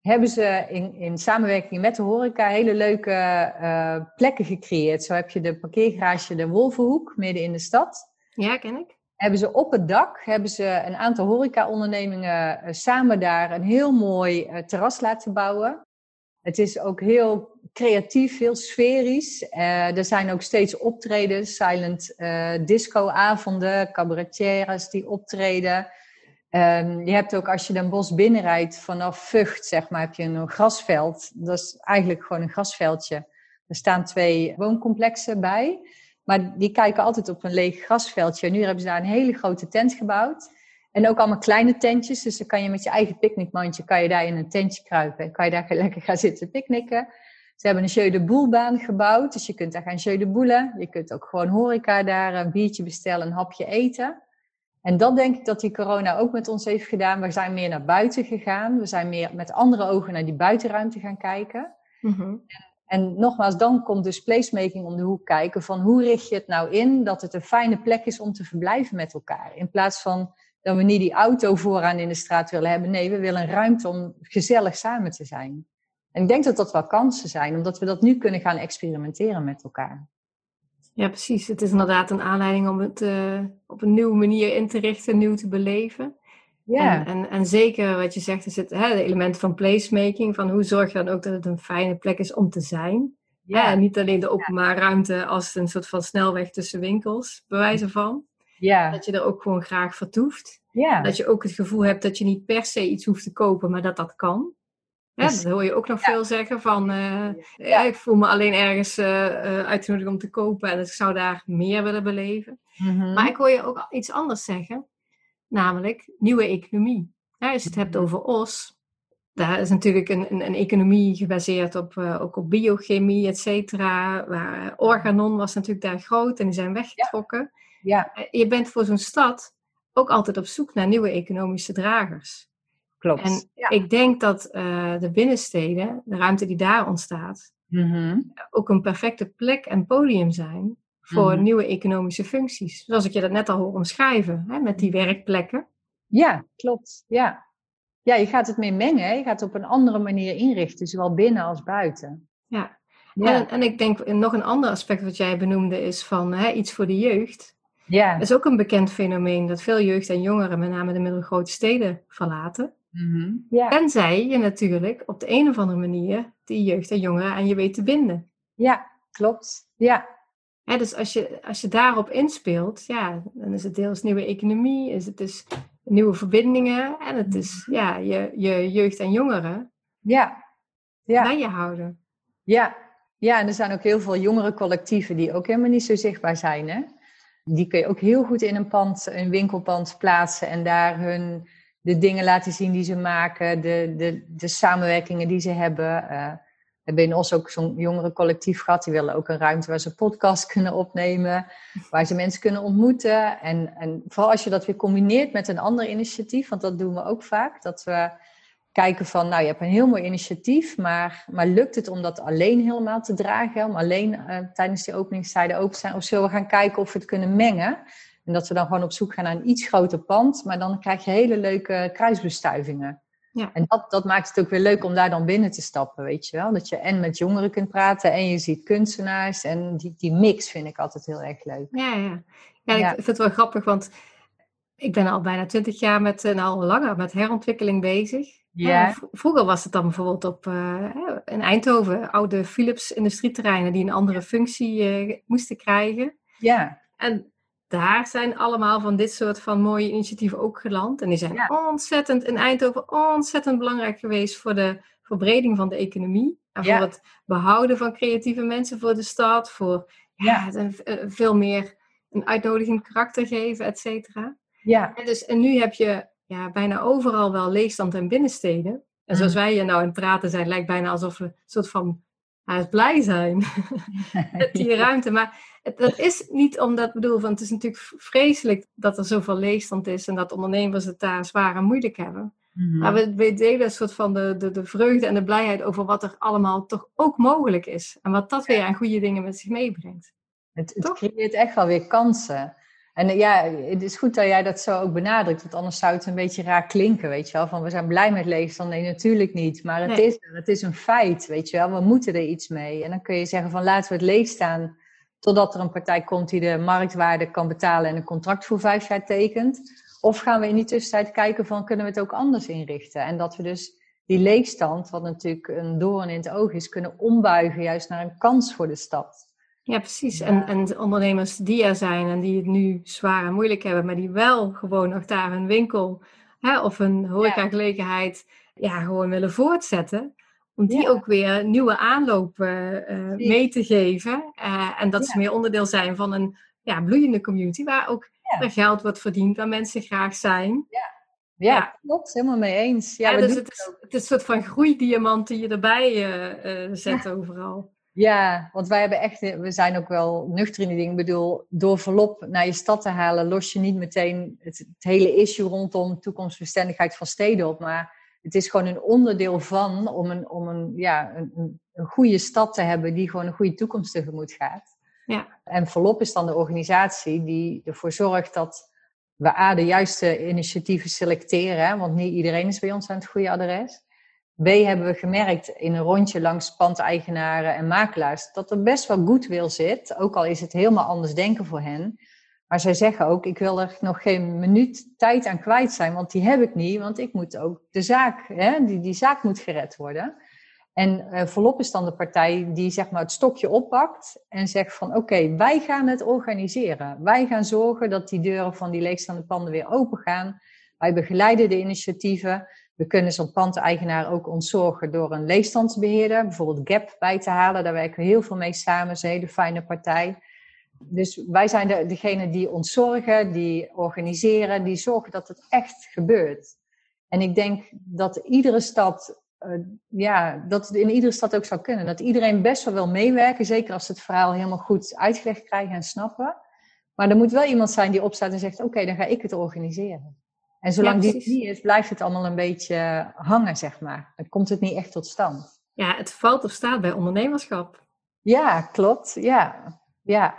hebben ze in, in samenwerking met de horeca hele leuke uh, plekken gecreëerd. Zo heb je de parkeergarage de Wolvenhoek, midden in de stad. Ja, ken ik. Hebben ze op het dak, hebben ze een aantal horeca-ondernemingen uh, samen daar een heel mooi uh, terras laten bouwen. Het is ook heel creatief, heel sferisch. er zijn ook steeds optredens, silent disco-avonden, cabaretières die optreden. Um, je hebt ook als je Den Bos binnenrijdt vanaf Vught, zeg maar, heb je een grasveld. Dat is eigenlijk gewoon een grasveldje. Er staan twee wooncomplexen bij. Maar die kijken altijd op een leeg grasveldje. En nu hebben ze daar een hele grote tent gebouwd. En ook allemaal kleine tentjes. Dus dan kan je met je eigen picknickmandje kan je daar in een tentje kruipen. En kan je daar lekker gaan zitten picknicken. Ze hebben een jeu de boelbaan gebouwd. Dus je kunt daar gaan jeu de boelen. Je kunt ook gewoon horeca daar een biertje bestellen, een hapje eten. En dat denk ik dat die corona ook met ons heeft gedaan. We zijn meer naar buiten gegaan. We zijn meer met andere ogen naar die buitenruimte gaan kijken. Mhm. en, en, nogmaals, dan komt dus placemaking om de hoek kijken van hoe richt je het nou in dat het een fijne plek is om te verblijven met elkaar. In plaats van dat we niet die auto vooraan in de straat willen hebben. Nee, we willen een ruimte om gezellig samen te zijn. En ik denk dat dat wel kansen zijn, omdat we dat nu kunnen gaan experimenteren met elkaar. Ja, precies. Het is inderdaad een aanleiding om het uh, op een nieuwe manier in te richten, nieuw te beleven. Ja. En, en, en zeker wat je zegt, is het hè, de elementen van placemaking. Van hoe zorg je dan ook dat het een fijne plek is om te zijn. Ja. En niet alleen de openbare ruimte als een soort van snelweg tussen winkels, bewijzen van. Ja. Dat je er ook gewoon graag vertoeft. Ja. Dat je ook het gevoel hebt dat je niet per se iets hoeft te kopen, maar dat dat kan. Ja, dus dat hoor je ook nog veel zeggen van, uh, ja. ik voel me alleen ergens uh, uitgenodigd om te kopen en ik zou daar meer willen beleven. Mhm. Maar ik hoor je ook iets anders zeggen, namelijk nieuwe economie. Ja, als je het hebt over OS, daar is natuurlijk een, een, een economie gebaseerd op, ook op biochemie, et cetera. Waar Organon was natuurlijk daar groot en die zijn weggetrokken. Ja. Je bent voor zo'n stad ook altijd op zoek naar nieuwe economische dragers. Klopt. En ik denk dat uh, de binnensteden, de ruimte die daar ontstaat, mhm. ook een perfecte plek en podium zijn voor mhm. nieuwe economische functies. Zoals ik je dat net al hoor omschrijven, hè, met die werkplekken. Ja, klopt. Ja. ja, je gaat het meer mengen. Je gaat het op een andere manier inrichten, zowel binnen als buiten. Ja, ja. En, en ik denk nog een ander aspect wat jij benoemde is van hè, iets voor de jeugd. Ja. Dat is ook een bekend fenomeen dat veel jeugd en jongeren, met name de middelgrote steden, verlaten. Mm ja. Tenzij je natuurlijk op de een of andere manier die jeugd en jongeren aan je weet te binden. Ja, klopt. Ja. dus als je, als je daarop inspeelt, ja, dan is het deels nieuwe economie, is het dus nieuwe verbindingen en het is mhm. ja, je, je jeugd en jongeren ja. Ja. bij je houden. Ja. ja, en er zijn ook heel veel jongere collectieven die ook helemaal niet zo zichtbaar zijn. Hè? Die kun je ook heel goed in een pand, een winkelpand plaatsen en daar hun de dingen laten zien die ze maken, de, de, de samenwerkingen die ze hebben. Uh, we hebben in Os ook zo'n jongere collectief gehad. Die willen ook een ruimte waar ze podcast kunnen opnemen, waar ze mensen kunnen ontmoeten. En, en vooral als je dat weer combineert met een ander initiatief, want dat doen we ook vaak, dat we kijken van, nou je hebt een heel mooi initiatief, maar, maar lukt het om dat alleen helemaal te dragen, om alleen uh, tijdens die openingstijden open te zijn? Of zullen we gaan kijken of we het kunnen mengen? En dat we dan gewoon op zoek gaan naar een iets groter pand, maar dan krijg je hele leuke kruisbestuivingen. Ja. En dat, dat maakt het ook weer leuk om daar dan binnen te stappen, weet je wel. Dat je en met jongeren kunt praten en je ziet kunstenaars. En die, die mix vind ik altijd heel erg leuk. Ja, ja. ja, ik vind het wel grappig, want ik ben al bijna twintig jaar met, nou al langer met herontwikkeling bezig. Ja. vroeger was het dan bijvoorbeeld op, uh, in Eindhoven, oude Philips industrieterreinen die een andere functie uh, moesten krijgen. Ja. En daar zijn allemaal van dit soort van mooie initiatieven ook geland. En die zijn ontzettend in Eindhoven ontzettend belangrijk geweest voor de verbreding van de economie. En voor het behouden van creatieve mensen voor de stad. Voor ja, Het, eh, veel meer een uitnodigend karakter geven, et cetera. Ja. En, dus, en nu heb je ja, bijna overal wel leegstand en binnensteden. En zoals mm. wij hier nou in het praten zijn, lijkt bijna alsof we een soort van hij is blij zijn met die ruimte. Maar dat is niet omdat, bedoel, van het is natuurlijk vreselijk dat er zoveel leegstand is en dat ondernemers het daar zwaar en moeilijk hebben. Mhm. Maar we, we, delen een soort van de, de, de vreugde en de blijheid over wat er allemaal toch ook mogelijk is. En wat dat weer aan goede dingen met zich meebrengt. Het, het creëert echt wel weer kansen. En ja, het is goed dat jij dat zo ook benadrukt, want anders zou het een beetje raar klinken, weet je wel. Van we zijn blij met leegstand. Nee, natuurlijk niet. Maar het, is, het is een feit, weet je wel. We moeten er iets mee. En dan kun je zeggen van laten we het leeg staan totdat er een partij komt die de marktwaarde kan betalen en een contract voor vijf jaar tekent. Of gaan we in die tussentijd kijken van kunnen we het ook anders inrichten? En dat we dus die leegstand, wat natuurlijk een doorn in het oog is, kunnen ombuigen juist naar een kans voor de stad. Ja, precies. En, en ondernemers die er zijn en die het nu zwaar en moeilijk hebben, maar die wel gewoon nog daar een winkel hè, of een horecagelegenheid ja, gewoon willen voortzetten. Om die ook weer nieuwe aanlopen uh, mee te geven. Uh, en dat ze meer onderdeel zijn van een ja, bloeiende community waar ook geld wordt verdiend, waar mensen graag zijn. Ja, ja, klopt, helemaal mee eens. Ja, dus het is, het is, een soort van groeidiamant die je erbij uh, zet overal. Ja, want wij hebben echt, we zijn ook wel nuchter in die dingen. Ik bedoel, door verloop naar je stad te halen, los je niet meteen het, het hele issue rondom toekomstbestendigheid van steden op. Maar het is gewoon een onderdeel van om een, om een, ja, een, een goede stad te hebben die gewoon een goede toekomst tegemoet gaat. Ja. En Verlop is dan de organisatie die ervoor zorgt dat we A, de juiste initiatieven selecteren, want niet iedereen is bij ons aan het goede adres. B, hebben we gemerkt in een rondje langs pandeigenaren en makelaars dat er best wel goed wil zit, ook al is het helemaal anders denken voor hen. Maar zij zeggen ook, ik wil er nog geen minuut tijd aan kwijt zijn, want die heb ik niet, want ik moet ook de zaak, hè, die, die zaak moet gered worden. En uh, Volop is dan de partij die zeg maar het stokje oppakt en zegt van oké, wij gaan het organiseren. Wij gaan zorgen dat die deuren van die leegstaande panden weer open gaan. Wij begeleiden de initiatieven. We kunnen zo'n pandeigenaar ook ontzorgen door een leegstandsbeheerder, bijvoorbeeld GAP bij te halen. Daar werken we heel veel mee samen, ze een hele fijne partij. Dus wij zijn de, degene die ontzorgen, die organiseren, die zorgen dat het echt gebeurt. En ik denk dat iedere stad, uh, ja, dat het in iedere stad ook zou kunnen. Dat iedereen best wel wil meewerken, zeker als ze het verhaal helemaal goed uitgelegd krijgen en snappen. Maar er moet wel iemand zijn die opstaat en zegt: Oké, dan ga ik het organiseren. En zolang die niet is, blijft het allemaal een beetje hangen, zeg maar. Dan komt het niet echt tot stand. Ja, het valt of staat bij ondernemerschap. Ja, klopt. Ja, ja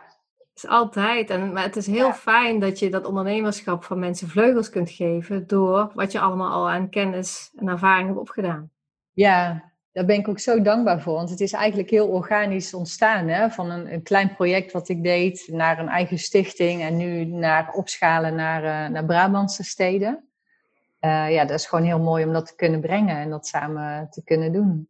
is altijd. En, maar het is heel fijn dat je dat ondernemerschap van mensen vleugels kunt geven door wat je allemaal al aan kennis en ervaring hebt opgedaan. Ja, daar ben ik ook zo dankbaar voor. Want het is eigenlijk heel organisch ontstaan. Hè? Van een, een klein project wat ik deed naar een eigen stichting. En nu naar opschalen naar, uh, naar Brabantse steden. Uh, ja, dat is gewoon heel mooi om dat te kunnen brengen en dat samen te kunnen doen.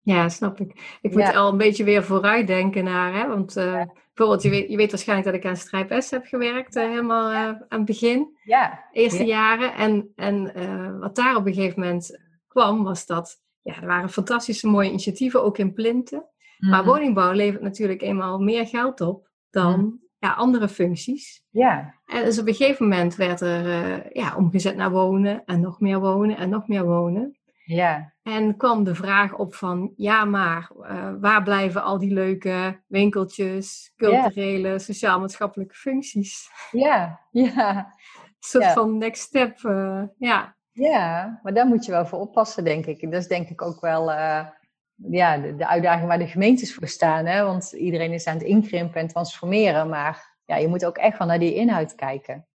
Ja, snap ik. Ik moet al een beetje weer vooruit denken naar, hè, want uh, bijvoorbeeld, je weet, je weet waarschijnlijk dat ik aan Strijp S heb gewerkt, uh, helemaal uh, aan het begin, ja. eerste jaren. En, en wat daar op een gegeven moment kwam, was dat, ja, er waren fantastische mooie initiatieven, ook in Plinten. Maar mhm. woningbouw levert natuurlijk eenmaal meer geld op dan mhm. ja, andere functies. Ja. En dus op een gegeven moment werd er ja, omgezet naar wonen en nog meer wonen en nog meer wonen. Ja. En kwam de vraag op van, ja maar, uh, waar blijven al die leuke winkeltjes, culturele, sociaal-maatschappelijke functies? Ja, ja. Een soort van next step, uh, ja. Ja, maar daar moet je wel voor oppassen, denk ik. Dat is denk ik ook wel uh, ja, de, de, uitdaging waar de gemeentes voor staan. Hè? Want iedereen is aan het inkrimpen en transformeren, maar ja, je moet ook echt wel naar die inhoud kijken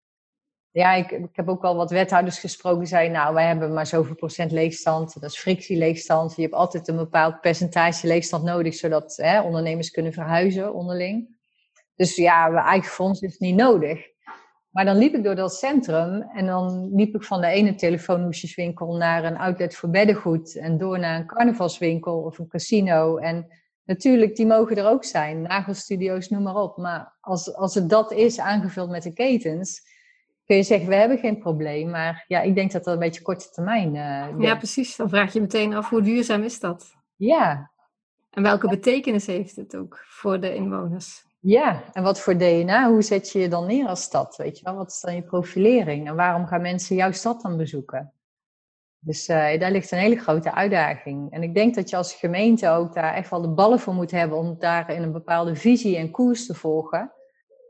ja, ik, ik, heb ook wel wat wethouders gesproken die zeiden, nou, wij hebben maar zoveel procent leegstand. Dat is frictieleegstand. Je hebt altijd een bepaald percentage leegstand nodig, zodat hè, ondernemers kunnen verhuizen onderling. Dus ja, mijn eigen fonds is niet nodig. Maar dan liep ik door dat centrum en dan liep ik van de ene telefoonhoesjeswinkel naar een outlet voor beddengoed en door naar een carnavalswinkel of een casino. En natuurlijk, die mogen er ook zijn, nagelstudio's, noem maar op. Maar als, als het dat is, aangevuld met de ketens, kun je zeggen, we hebben geen probleem. Maar ja, ik denk dat dat een beetje korte termijn uh, Ja, precies. Dan vraag je meteen af, hoe duurzaam is dat? Ja. En welke betekenis heeft het ook voor de inwoners? Ja, en wat voor DNA? Hoe zet je je dan neer als stad? Weet je wel? Wat is dan je profilering? En waarom gaan mensen jouw stad dan bezoeken? Dus uh, daar ligt een hele grote uitdaging. En ik denk dat je als gemeente ook daar echt wel de ballen voor moet hebben om daar in een bepaalde visie en koers te volgen.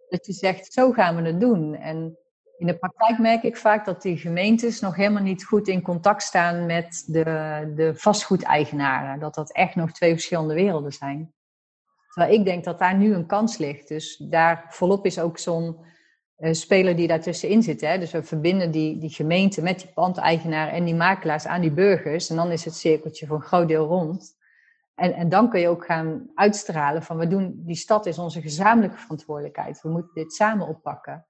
Dat je zegt, zo gaan we het doen. En in de praktijk merk ik vaak dat die gemeentes nog helemaal niet goed in contact staan met de, de vastgoedeigenaren. Dat dat echt nog twee verschillende werelden zijn. Terwijl ik denk dat daar nu een kans ligt. Dus daar volop is ook zo'n uh, speler die daartussenin zit. Hè? Dus we verbinden die, die gemeente met die pandeigenaren en die makelaars aan die burgers. En dan is het cirkeltje voor een groot deel rond. En, en dan kun je ook gaan uitstralen van we doen, die stad is onze gezamenlijke verantwoordelijkheid. We moeten dit samen oppakken.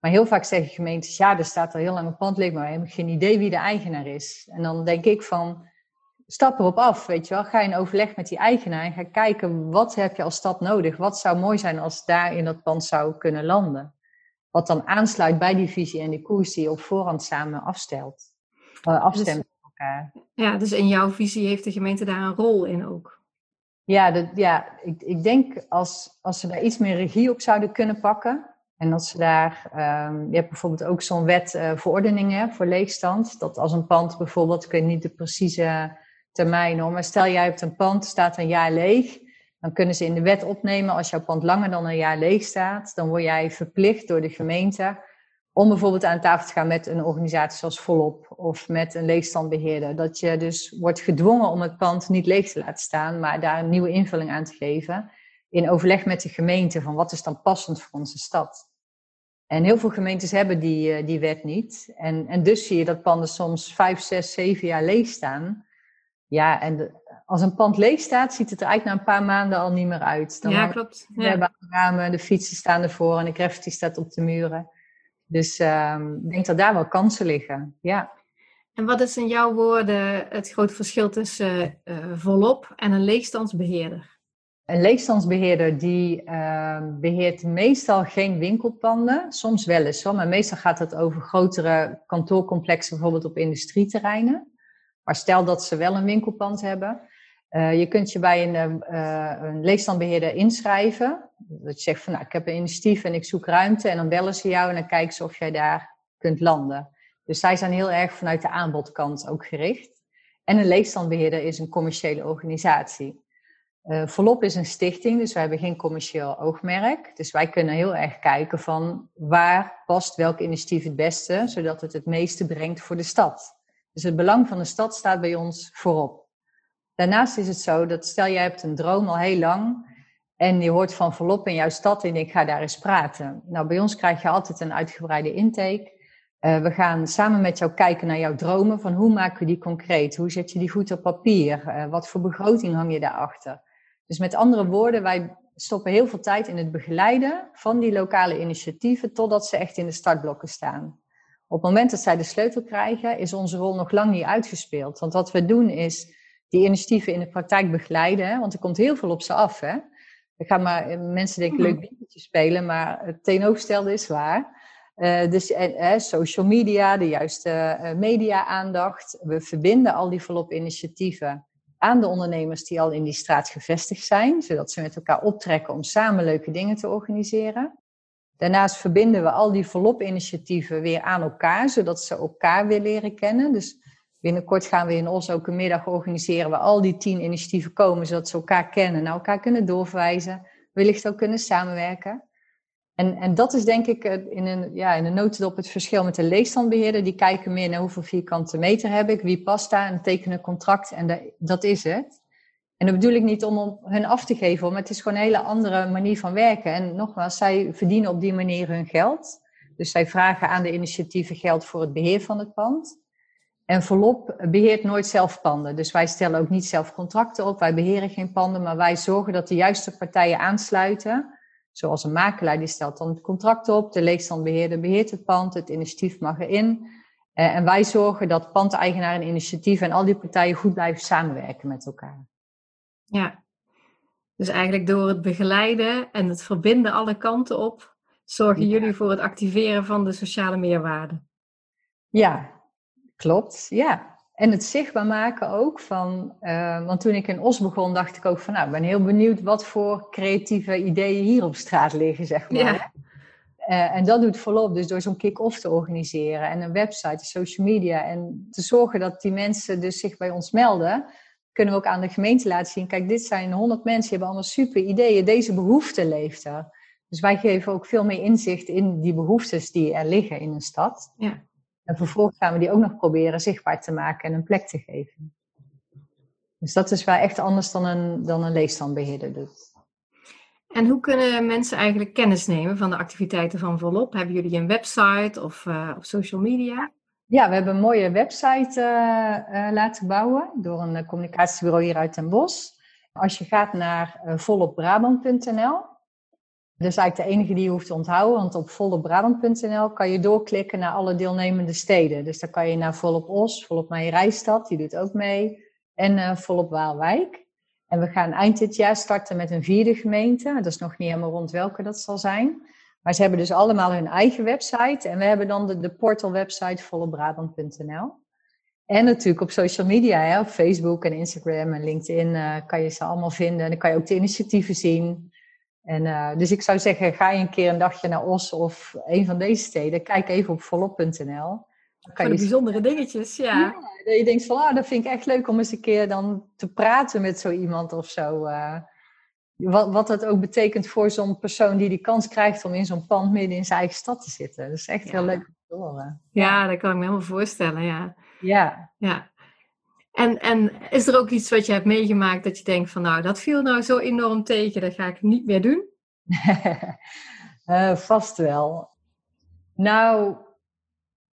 Maar heel vaak zeggen gemeentes, ja, er staat al heel lang een pand leeg, maar we hebben geen idee wie de eigenaar is. En dan denk ik van, stap erop af, weet je wel. Ga in overleg met die eigenaar en ga kijken, wat heb je als stad nodig? Wat zou mooi zijn als daar in dat pand zou kunnen landen? Wat dan aansluit bij die visie en die koers die je op voorhand samen afstelt. afstemmen dus, elkaar. Ja, dus in jouw visie heeft de gemeente daar een rol in ook. Ja, dat, ja ik, ik denk als, als ze daar iets meer regie op zouden kunnen pakken. En dat ze daar, um, je hebt bijvoorbeeld ook zo'n wet uh, verordeningen voor leegstand. Dat als een pand bijvoorbeeld, ik weet niet de precieze termijn hoor, maar stel jij hebt een pand, staat een jaar leeg. Dan kunnen ze in de wet opnemen, als jouw pand langer dan een jaar leeg staat, dan word jij verplicht door de gemeente om bijvoorbeeld aan tafel te gaan met een organisatie zoals Volop of met een leegstandbeheerder. Dat je dus wordt gedwongen om het pand niet leeg te laten staan, maar daar een nieuwe invulling aan te geven. In overleg met de gemeente van wat is dan passend voor onze stad. En heel veel gemeentes hebben die, eh, die wet niet. En, en dus zie je dat panden soms vijf, zes, zeven jaar leeg staan. Ja, en als een pand leeg staat, ziet het er eigenlijk na een paar maanden al niet meer uit. Dan ja, klopt. We hebben ramen, de fietsen staan ervoor en de graffiti staat op de muren. Dus uh, ik denk dat daar wel kansen liggen, ja. En wat is in jouw woorden het grote verschil tussen uh, volop en een leegstandsbeheerder? Een leegstandsbeheerder die uh, beheert meestal geen winkelpanden, soms wel eens hoor, maar meestal gaat het over grotere kantoorcomplexen, bijvoorbeeld op industrieterreinen. Maar stel dat ze wel een winkelpand hebben, uh, je kunt je bij een, uh, een leegstandbeheerder inschrijven. Dat je zegt van nou, ik heb een initiatief en ik zoek ruimte. En dan bellen ze jou en dan kijken ze of jij daar kunt landen. Dus zij zijn heel erg vanuit de aanbodkant ook gericht. En een leegstandbeheerder is een commerciële organisatie. Uh, Volop is een stichting, dus wij hebben geen commercieel oogmerk. Dus wij kunnen heel erg kijken van waar past welk initiatief het beste, zodat het het meeste brengt voor de stad. Dus het belang van de stad staat bij ons voorop. Daarnaast is het zo dat stel jij hebt een droom al heel lang en je hoort van volop in jouw stad en ik ga daar eens praten. Nou, bij ons krijg je altijd een uitgebreide intake. Uh, we gaan samen met jou kijken naar jouw dromen, van hoe maak je die concreet? Hoe zet je die goed op papier? Uh, wat voor begroting hang je daarachter? Dus met andere woorden, wij stoppen heel veel tijd in het begeleiden van die lokale initiatieven totdat ze echt in de startblokken staan. Op het moment dat zij de sleutel krijgen, is onze rol nog lang niet uitgespeeld. Want wat we doen is die initiatieven in de praktijk begeleiden. Hè? Want er komt heel veel op ze af. Hè? Ik ga maar, eh, mensen denken leuk biertje spelen, maar het tegenovergestelde is waar. Uh, dus uh, social media, de juiste uh, media-aandacht. We verbinden al die volop initiatieven aan de ondernemers die al in die straat gevestigd zijn, zodat ze met elkaar optrekken om samen leuke dingen te organiseren. Daarnaast verbinden we al die volop initiatieven weer aan elkaar, zodat ze elkaar weer leren kennen. Dus Binnenkort gaan we in Os ook een middag organiseren waar al die tien initiatieven komen, zodat ze elkaar kennen, naar elkaar kunnen doorverwijzen, wellicht ook kunnen samenwerken. En, en dat is denk ik in een, ja, in een notendop het verschil met de leegstandbeheerder. Die kijken meer naar hoeveel vierkante meter heb ik, wie past daar en tekenen contract en dat is het. En dat bedoel ik niet om hun af te geven, maar het is gewoon een hele andere manier van werken. En nogmaals, zij verdienen op die manier hun geld. Dus zij vragen aan de initiatieven geld voor het beheer van het pand. En Volop beheert nooit zelf panden. Dus wij stellen ook niet zelf contracten op. Wij beheren geen panden, maar wij zorgen dat de juiste partijen aansluiten. Zoals een makelaar, die stelt dan het contract op. De leegstandbeheerder beheert het pand. Het initiatief mag erin. Uh, en wij zorgen dat pandeigenaar en initiatief en al die partijen goed blijven samenwerken met elkaar. Ja, dus eigenlijk door het begeleiden en het verbinden alle kanten op, zorgen jullie voor het activeren van de sociale meerwaarde. Ja, Klopt, ja. En het zichtbaar maken ook van, uh, want toen ik in Os begon, dacht ik ook van, nou, ik ben heel benieuwd wat voor creatieve ideeën hier op straat liggen, zeg maar. Ja. Uh, en dat doet volop, dus door zo'n kick-off te organiseren en een website, social media en te zorgen dat die mensen dus zich bij ons melden, kunnen we ook aan de gemeente laten zien, kijk, dit zijn honderd mensen, die hebben allemaal super ideeën, deze behoefte leeft er. Dus wij geven ook veel meer inzicht in die behoeftes die er liggen in een stad. Ja. En vervolgens gaan we die ook nog proberen zichtbaar te maken en een plek te geven. Dus dat is wel echt anders dan een, dan een leesstandbeheerder doet. En hoe kunnen mensen eigenlijk kennis nemen van de activiteiten van Volop? Hebben jullie een website of uh, op social media? Ja, we hebben een mooie website uh, uh, laten bouwen door een communicatiebureau hier uit Den Bosch. Als je gaat naar volopbrabant.nl, dus eigenlijk de enige die je hoeft te onthouden, want op volopbrabant.nl kan je doorklikken naar alle deelnemende steden. Dus dan kan je naar Volop Os, Volop Meijerijstad, die doet ook mee, en Volop Waalwijk. En we gaan eind dit jaar starten met een vierde gemeente. Dat is nog niet helemaal rond welke dat zal zijn. Maar ze hebben dus allemaal hun eigen website. En we hebben dan de, de portal website volopbrabant.nl. En natuurlijk op social media, hè, op Facebook en Instagram en LinkedIn uh, kan je ze allemaal vinden. En dan kan je ook de initiatieven zien. En, uh, dus ik zou zeggen, ga je een keer een dagje naar Os of een van deze steden, kijk even op volop.nl. Voor de bijzondere dingetjes, ja. ja. Dat je denkt van, ah, dat vind ik echt leuk om eens een keer dan te praten met zo iemand of zo. Uh, wat, wat dat ook betekent voor zo'n persoon die die kans krijgt om in zo'n pand midden in zijn eigen stad te zitten. Dat is echt heel leuk om te horen. Ja, dat kan ik me helemaal voorstellen, ja. Ja. ja. En, en is er ook iets wat je hebt meegemaakt dat je denkt van nou, dat viel nou zo enorm tegen, dat ga ik niet meer doen? uh, vast wel. Nou,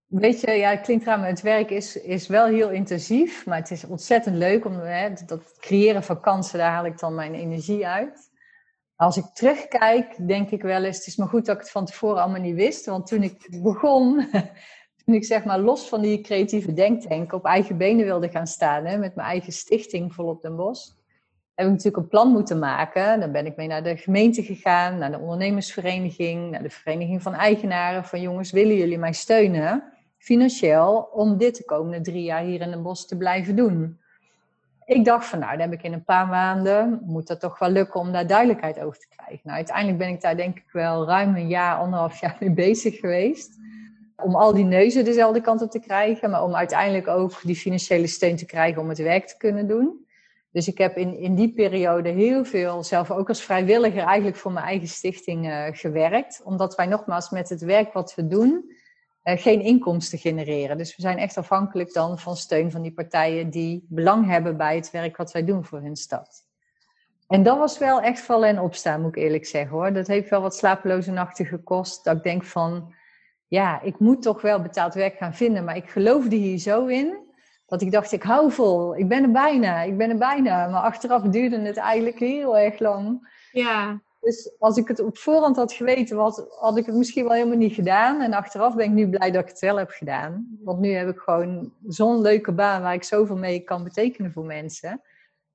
weet je, ja, het klinkt raar, maar het werk is, is wel heel intensief, maar het is ontzettend leuk om hè, dat creëren van kansen, daar haal ik dan mijn energie uit. Als ik terugkijk, denk ik wel eens, het is maar goed dat ik het van tevoren allemaal niet wist, want toen ik begon, toen ik zeg maar los van die creatieve denktank op eigen benen wilde gaan staan, hè, met mijn eigen stichting Volop den Bos, heb ik natuurlijk een plan moeten maken. Dan ben ik mee naar de gemeente gegaan, naar de ondernemersvereniging, naar de vereniging van eigenaren. Van jongens, willen jullie mij steunen financieel om dit de komende drie jaar hier in Den Bos te blijven doen? Ik dacht van nou, dan heb ik in een paar maanden, moet dat toch wel lukken om daar duidelijkheid over te krijgen. Nou, uiteindelijk ben ik daar denk ik wel ruim een jaar, anderhalf jaar mee bezig geweest om al die neuzen dezelfde kant op te krijgen, maar om uiteindelijk ook die financiële steun te krijgen om het werk te kunnen doen. Dus ik heb in, in die periode heel veel, zelf ook als vrijwilliger, eigenlijk voor mijn eigen stichting uh, gewerkt. Omdat wij nogmaals met het werk wat we doen, geen inkomsten genereren. Dus we zijn echt afhankelijk dan van steun van die partijen die belang hebben bij het werk wat wij doen voor hun stad. En dat was wel echt vallen en opstaan, moet ik eerlijk zeggen hoor. Dat heeft wel wat slapeloze nachten gekost. Dat ik denk van, ja, ik moet toch wel betaald werk gaan vinden. Maar ik geloofde hier zo in dat ik dacht, ik hou vol. Ik ben er bijna, ik ben er bijna. Maar achteraf duurde het eigenlijk heel erg lang. Ja. Dus als ik het op voorhand had geweten, had, had ik het misschien wel helemaal niet gedaan. En achteraf ben ik nu blij dat ik het wel heb gedaan. Want nu heb ik gewoon zo'n leuke baan waar ik zoveel mee kan betekenen voor mensen.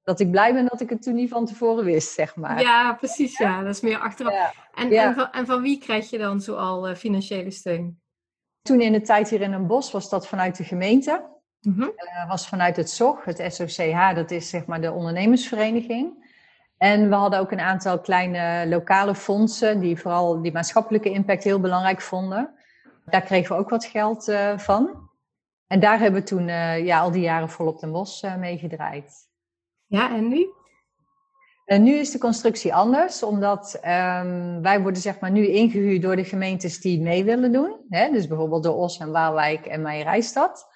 Dat ik blij ben dat ik het toen niet van tevoren wist, zeg maar. Ja, precies. Ja, dat is meer achteraf. En, En, van, en, van, wie krijg je dan zoal uh, financiële steun? Toen in de tijd hier in een bos was dat vanuit de gemeente. Mm was vanuit het SOG, het SOCH, dat is zeg maar de ondernemersvereniging. En we hadden ook een aantal kleine lokale fondsen die vooral die maatschappelijke impact heel belangrijk vonden. Daar kregen we ook wat geld uh, van. En daar hebben we toen uh, ja, al die jaren volop de bos uh, mee gedraaid. Ja, en nu? En nu is de constructie anders, omdat um, wij worden zeg maar nu ingehuurd door de gemeentes die mee willen doen. Hè? Dus bijvoorbeeld de Os en Waalwijk en Meijerijstad.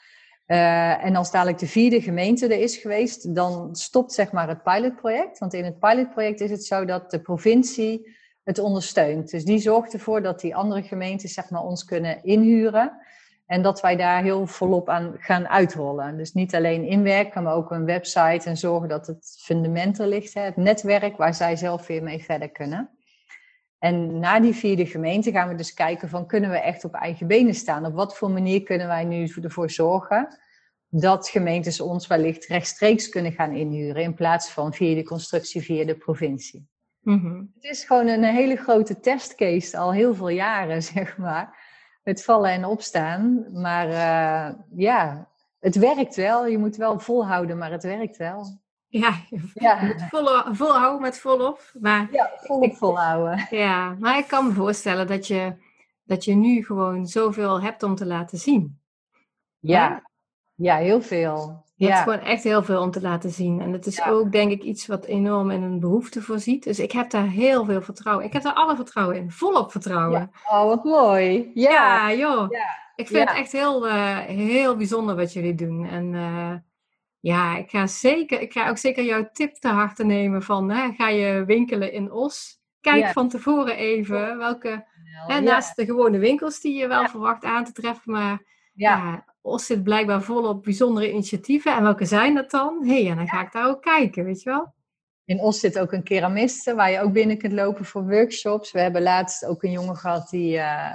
Uh, en als dadelijk de vierde gemeente er is geweest, dan stopt zeg maar het pilotproject. Want in het pilotproject is het zo dat de provincie het ondersteunt. Dus die zorgt ervoor dat die andere gemeenten zeg maar ons kunnen inhuren. En dat wij daar heel volop aan gaan uitrollen. Dus niet alleen inwerken, maar ook een website en zorgen dat het fundament er ligt. Het netwerk waar zij zelf weer mee verder kunnen. En na die vierde gemeente gaan we dus kijken van kunnen we echt op eigen benen staan? Op wat voor manier kunnen wij nu ervoor zorgen dat gemeentes ons wellicht rechtstreeks kunnen gaan inhuren in plaats van via de constructie via de provincie. Mhm. Het is gewoon een hele grote testcase al heel veel jaren, zeg maar. Het vallen en opstaan. Maar uh, ja, het werkt wel. Je moet wel volhouden, maar het werkt wel. Ja, ja. vol, volhouden met volop. Maar ja, volop volhouden. Ja, maar ik kan me voorstellen dat je, dat je nu gewoon zoveel hebt om te laten zien. Ja, ja heel veel. Je ja. hebt gewoon echt heel veel om te laten zien. En het is ook, denk ik, iets wat enorm in een behoefte voorziet. Dus ik heb daar heel veel vertrouwen. Ik heb daar alle vertrouwen in. Volop vertrouwen. Ja. Oh, wat mooi. Ja, ja joh. Ik vind het echt heel, uh, heel bijzonder wat jullie doen. En uh, ja, ik ga, zeker, ik ga ook zeker jouw tip te harte nemen van hè, ga je winkelen in Os. Kijk van tevoren even welke, hè, naast de gewone winkels die je wel verwacht aan te treffen, maar ja. Os zit blijkbaar volop bijzondere initiatieven. En welke zijn dat dan? Hé, hey, en dan ga ik daar ook kijken, weet je wel? In Os zit ook een keramiste waar je ook binnen kunt lopen voor workshops. We hebben laatst ook een jongen gehad die, uh,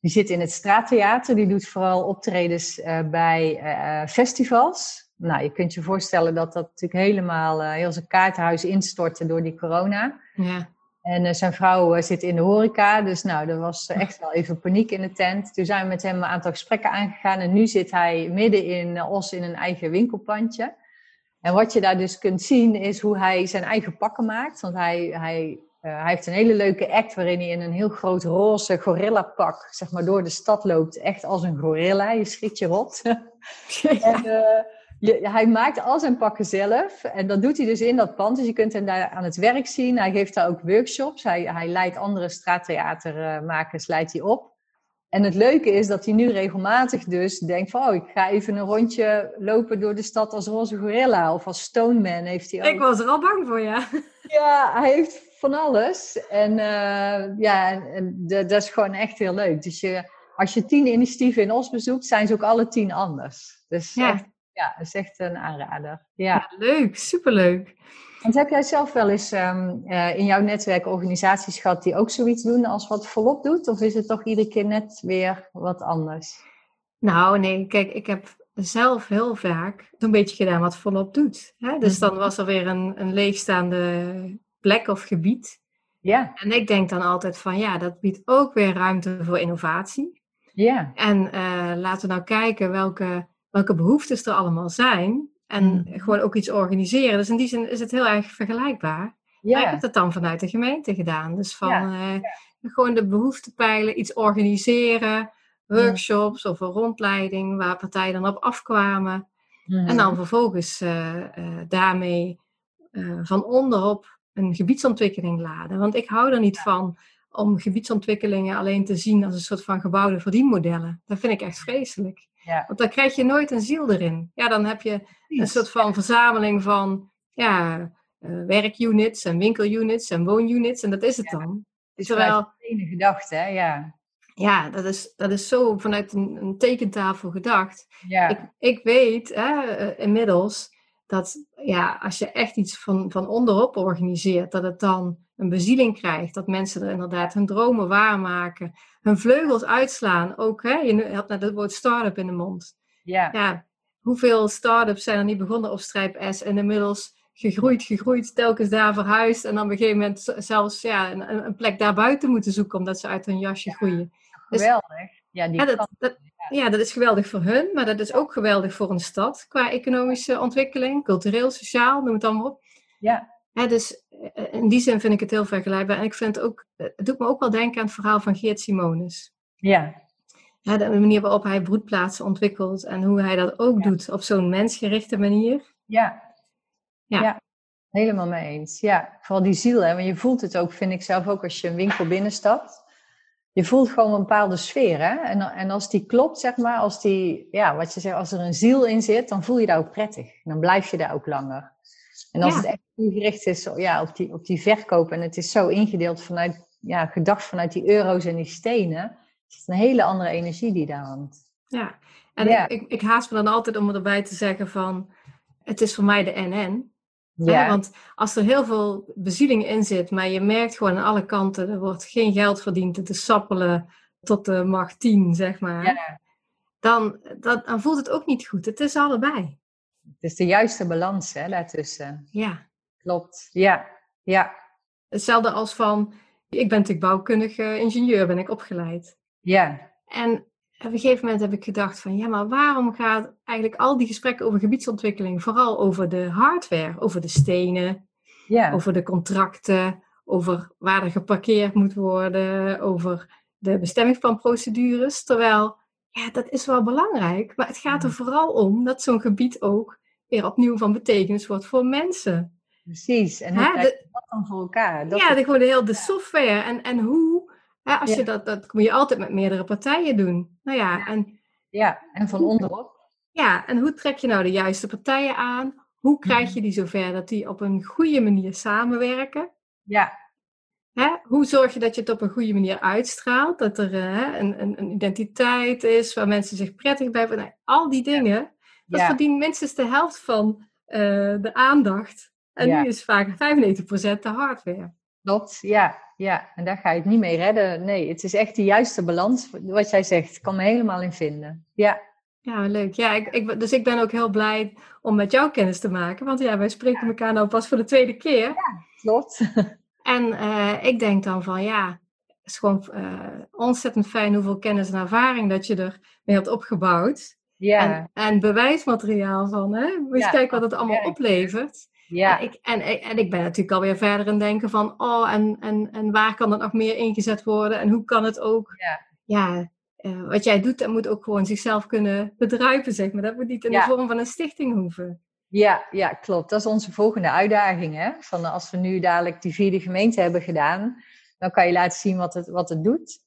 die zit in het straattheater. Die doet vooral optredens uh, bij uh, festivals. Nou, je kunt je voorstellen dat dat natuurlijk helemaal heel zijn kaarthuis instortte door die corona. Ja. En zijn vrouw zit in de horeca, dus nou, er was echt wel even paniek in de tent. Toen zijn we met hem een aantal gesprekken aangegaan en nu zit hij midden in Os in een eigen winkelpandje. En wat je daar dus kunt zien is hoe hij zijn eigen pakken maakt. Want hij, hij, uh, hij heeft een hele leuke act waarin hij in een heel groot roze gorilla pak zeg maar, door de stad loopt. Echt als een gorilla, je schiet je rot. en, uh, je, hij maakt al zijn pakken zelf en dat doet hij dus in dat pand. Dus je kunt hem daar aan het werk zien. Hij geeft daar ook workshops. Hij, hij leidt andere straattheatermakers leidt hij op. En het leuke is dat hij nu regelmatig dus denkt van... oh, ik ga even een rondje lopen door de stad als roze gorilla. Of als stoneman heeft hij ook. Ik was er al bang voor, ja. Ja, hij heeft van alles. En uh, ja, en de, dat is gewoon echt heel leuk. Dus je, als je tien initiatieven in Os bezoekt, zijn ze ook alle tien anders. Dus ja, echt, ja dat is echt een aanrader. Ja, leuk, superleuk. Want heb jij zelf wel eens um, uh, in jouw netwerk organisaties gehad die ook zoiets doen als wat volop doet? Of is het toch iedere keer net weer wat anders? Nou, nee, kijk, ik heb zelf heel vaak een beetje gedaan wat volop doet. Hè? Dus dan was er weer een, een leegstaande plek of gebied. Ja. En ik denk dan altijd van ja, dat biedt ook weer ruimte voor innovatie. Ja. En uh, laten we nou kijken welke, welke behoeftes er allemaal zijn. En mm. gewoon ook iets organiseren. Dus in die zin is het heel erg vergelijkbaar. Ja. ik heb het dan vanuit de gemeente gedaan. Dus van ja. Uh, gewoon de behoeftepijlen, iets organiseren, workshops of een rondleiding waar partijen dan op afkwamen. Mm. En dan vervolgens uh, uh, daarmee van onderop een gebiedsontwikkeling laden. Want ik hou er niet van om gebiedsontwikkelingen alleen te zien als een soort van gebouwde verdienmodellen. Dat vind ik echt vreselijk. Ja. Want dan krijg je nooit een ziel erin. Ja, dan heb je een soort van verzameling van ja, uh, werkunits en winkelunits en woonunits. En dat is het dan. Het is wel een gedachte, hè? Ja. Ja, dat is, dat is zo vanuit een, een tekentafel gedacht. Ja. Ik, ik weet hè, uh, inmiddels dat ja, als je echt iets van, van onderop organiseert, dat het dan een bezieling krijgt. Dat mensen er inderdaad hun dromen waarmaken, hun vleugels uitslaan. Ook, hè, je had net het woord start-up in de mond. Ja. ja hoeveel start-ups zijn er niet begonnen op Strijp S en inmiddels gegroeid, gegroeid, telkens daar verhuisd en dan op een gegeven moment zelfs ja, een, een plek daarbuiten moeten zoeken omdat ze uit hun jasje ja, groeien. Geweldig. Dus, ja, die ja, dat, dat, ja, dat is geweldig voor hun, maar dat is ook geweldig voor een stad qua economische ontwikkeling, cultureel, sociaal, noem het maar op. Ja. Dus in die zin vind ik het heel vergelijkbaar. En ik vind het ook, het doet me ook wel denken aan het verhaal van Geert Simonis. Ja. ja de manier waarop hij broedplaatsen ontwikkelt en hoe hij dat ook ja. doet op zo'n mensgerichte manier. Ja. Ja. ja. Helemaal mee eens. Ja, vooral die ziel. Hè? Want je voelt het ook, vind ik zelf ook, als je een winkel binnenstapt je voelt gewoon een bepaalde sfeer. Hè? En, en als die klopt, zeg maar, als, die, ja, wat je zegt, als er een ziel in zit, dan voel je daar ook prettig. En dan blijf je daar ook langer. En als Ja. het echt gericht is ja, op, die, op die verkoop en het is zo ingedeeld vanuit, ja, gedacht vanuit die euro's en die stenen, is het een hele andere energie die daar hangt. Ja, en Ja. Ik, ik, haast me dan altijd om erbij te zeggen van, het is voor mij de NN. Hè, Ja, want als er heel veel bezieling in zit, maar je merkt gewoon aan alle kanten, er wordt geen geld verdiend, het is sappelen tot de macht 10, zeg maar. Ja. Dan, dan, dan voelt het ook niet goed. Het is allebei. Het is de juiste balans hè, daartussen. Ja. Klopt. Ja, ja, Hetzelfde als van, ik ben natuurlijk bouwkundig eh, ingenieur, ben ik opgeleid. ja, En op een gegeven moment heb ik gedacht van, ja, maar waarom gaat eigenlijk al die gesprekken over gebiedsontwikkeling vooral over de hardware, over de stenen, ja. over de contracten, over waar er geparkeerd moet worden, over de bestemmingsplanprocedures. Terwijl, ja, dat is wel belangrijk, maar het gaat er vooral om dat zo'n gebied ook weer opnieuw van betekenis wordt voor mensen. Precies. En hoe je dat dan voor elkaar? Dat ja, de, gewoon de hele de software en, en hoe. Hè, als Ja. je dat, dat moet je altijd met meerdere partijen doen. Nou ja, en ja, en van onderop. Ja, en hoe trek je nou de juiste partijen aan? Hoe krijg Mhm. je die zover dat die op een goede manier samenwerken? Ja, Hè? Hoe zorg je dat je het op een goede manier uitstraalt? Dat er eh, hè, een, een, een identiteit is waar mensen zich prettig bij voelen. Nou, al die dingen, dat ja. verdient minstens de helft van eh, de aandacht. En Ja. nu is vaak 95% de hardware. Klopt, ja, ja. En daar ga je het niet mee redden. Nee, het is echt de juiste balans. Wat jij zegt, ik kan me helemaal in vinden. Ja, Ja, leuk. Ja, ik, ik, dus ik ben ook heel blij om met jou kennis te maken. Want ja, wij spreken elkaar nou pas voor de tweede keer. klopt. En ik denk dan van ja, het is gewoon ontzettend fijn hoeveel kennis en ervaring dat je er mee hebt opgebouwd. Ja. En, en bewijsmateriaal van, hè? Moet je kijken wat het allemaal oplevert. Ja. En ik, en, en ik ben natuurlijk alweer verder in denken van, oh, en, en, en waar kan het nog meer ingezet worden? En hoe kan het ook, ja, ja uh, wat jij doet, dat moet ook gewoon zichzelf kunnen bedruipen, zeg maar. Dat moet niet in de vorm van een stichting hoeven. Ja, ja, klopt. Dat is onze volgende uitdaging. Hè? Van als we nu dadelijk die vierde gemeente hebben gedaan, dan kan je laten zien wat het, wat het doet.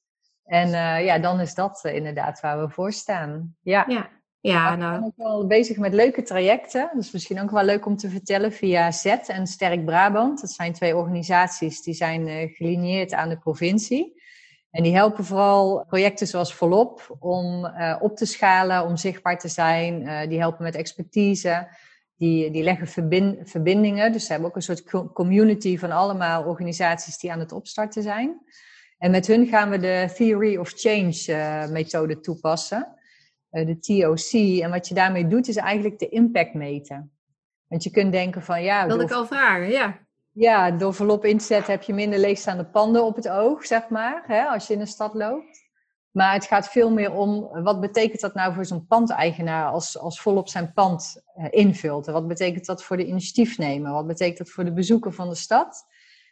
En uh, ja, dan is dat uh, inderdaad waar we voor staan. Ja. ja. Ja, nou. Ik ben ook wel bezig met leuke trajecten. Dat is misschien ook wel leuk om te vertellen via Z en Sterk Brabant. Dat zijn twee organisaties die zijn uh, gelineerd aan de provincie. En die helpen vooral projecten zoals Volop om op te schalen, om zichtbaar te zijn. Die helpen met expertise. Die, die leggen verbind, verbindingen. Dus ze hebben ook een soort community van allemaal organisaties die aan het opstarten zijn. En met hun gaan we de Theory of Change methode toepassen. Eh, de TOC. En wat je daarmee doet, is eigenlijk de impact meten. Want je kunt denken van ja. Dat ik al vragen, ja. Ja, door volop in te zetten heb je minder leegstaande panden op het oog, zeg maar, hè, als je in de stad loopt. Maar het gaat veel meer om, wat betekent dat nou voor zo'n pandeigenaar als, als volop zijn pand eh, invult? En wat betekent dat voor de initiatiefnemer? Wat betekent dat voor de bezoeker van de stad?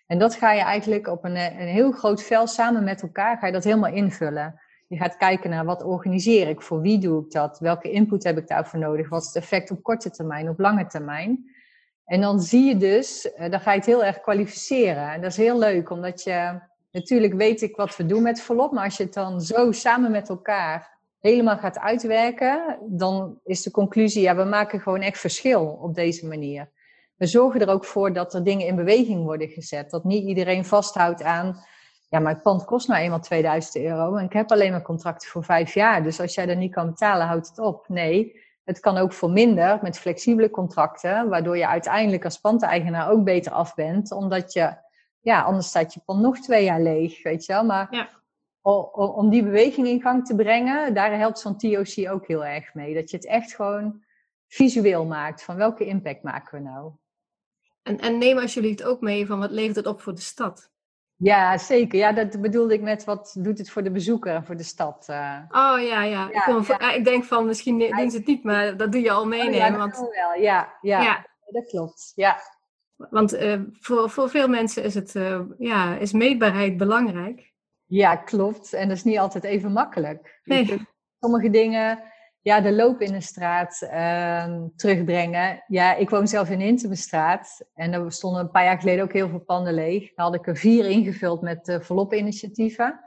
En dat ga je eigenlijk op een, een heel groot vel samen met elkaar, ga je dat helemaal invullen. Je gaat kijken naar wat organiseer ik, voor wie doe ik dat, welke input heb ik daarvoor nodig, wat is het effect op korte termijn, op lange termijn. En dan zie je dus, eh, dan ga je het heel erg kwalificeren. En dat is heel leuk, omdat je, natuurlijk weet ik wat we doen met volop, maar als je het dan zo samen met elkaar helemaal gaat uitwerken, dan is de conclusie, ja, we maken gewoon echt verschil op deze manier. We zorgen er ook voor dat er dingen in beweging worden gezet. Dat niet iedereen vasthoudt aan ja, het pand kost nou eenmaal 2000 euro en ik heb alleen maar contracten voor vijf jaar. Dus als jij dat niet kan betalen, houdt het op. Nee, het kan ook voor minder met flexibele contracten, waardoor je uiteindelijk als pandeigenaar ook beter af bent, omdat je, ja, anders staat je pand nog twee jaar leeg, weet je wel. Maar ja. om die beweging in gang te brengen, daar helpt zo'n TOC ook heel erg mee. Dat je het echt gewoon visueel maakt, van welke impact maken we nou. En, en neem alsjeblieft ook mee van wat levert het op voor de stad? Ja, zeker. Ja, dat bedoelde ik met wat doet het voor de bezoeker en voor de stad. Uh. Oh ja, ja. ik, ja. ik, denk van misschien doen ze het niet, maar dat doe je al meenemen. Oh, ja, want... wel. Ja, ja, dat klopt. Ja. Want uh, voor, voor veel mensen is, het, uh, ja, is meetbaarheid belangrijk. Ja, klopt. En dat is niet altijd even makkelijk. Nee. Sommige dingen ja, de loop in de straat uh, terugbrengen. Ja, ik woon zelf in Intemestraat en er stonden een paar jaar geleden ook heel veel panden leeg. Daar had ik er vier ingevuld met volop initiatieven.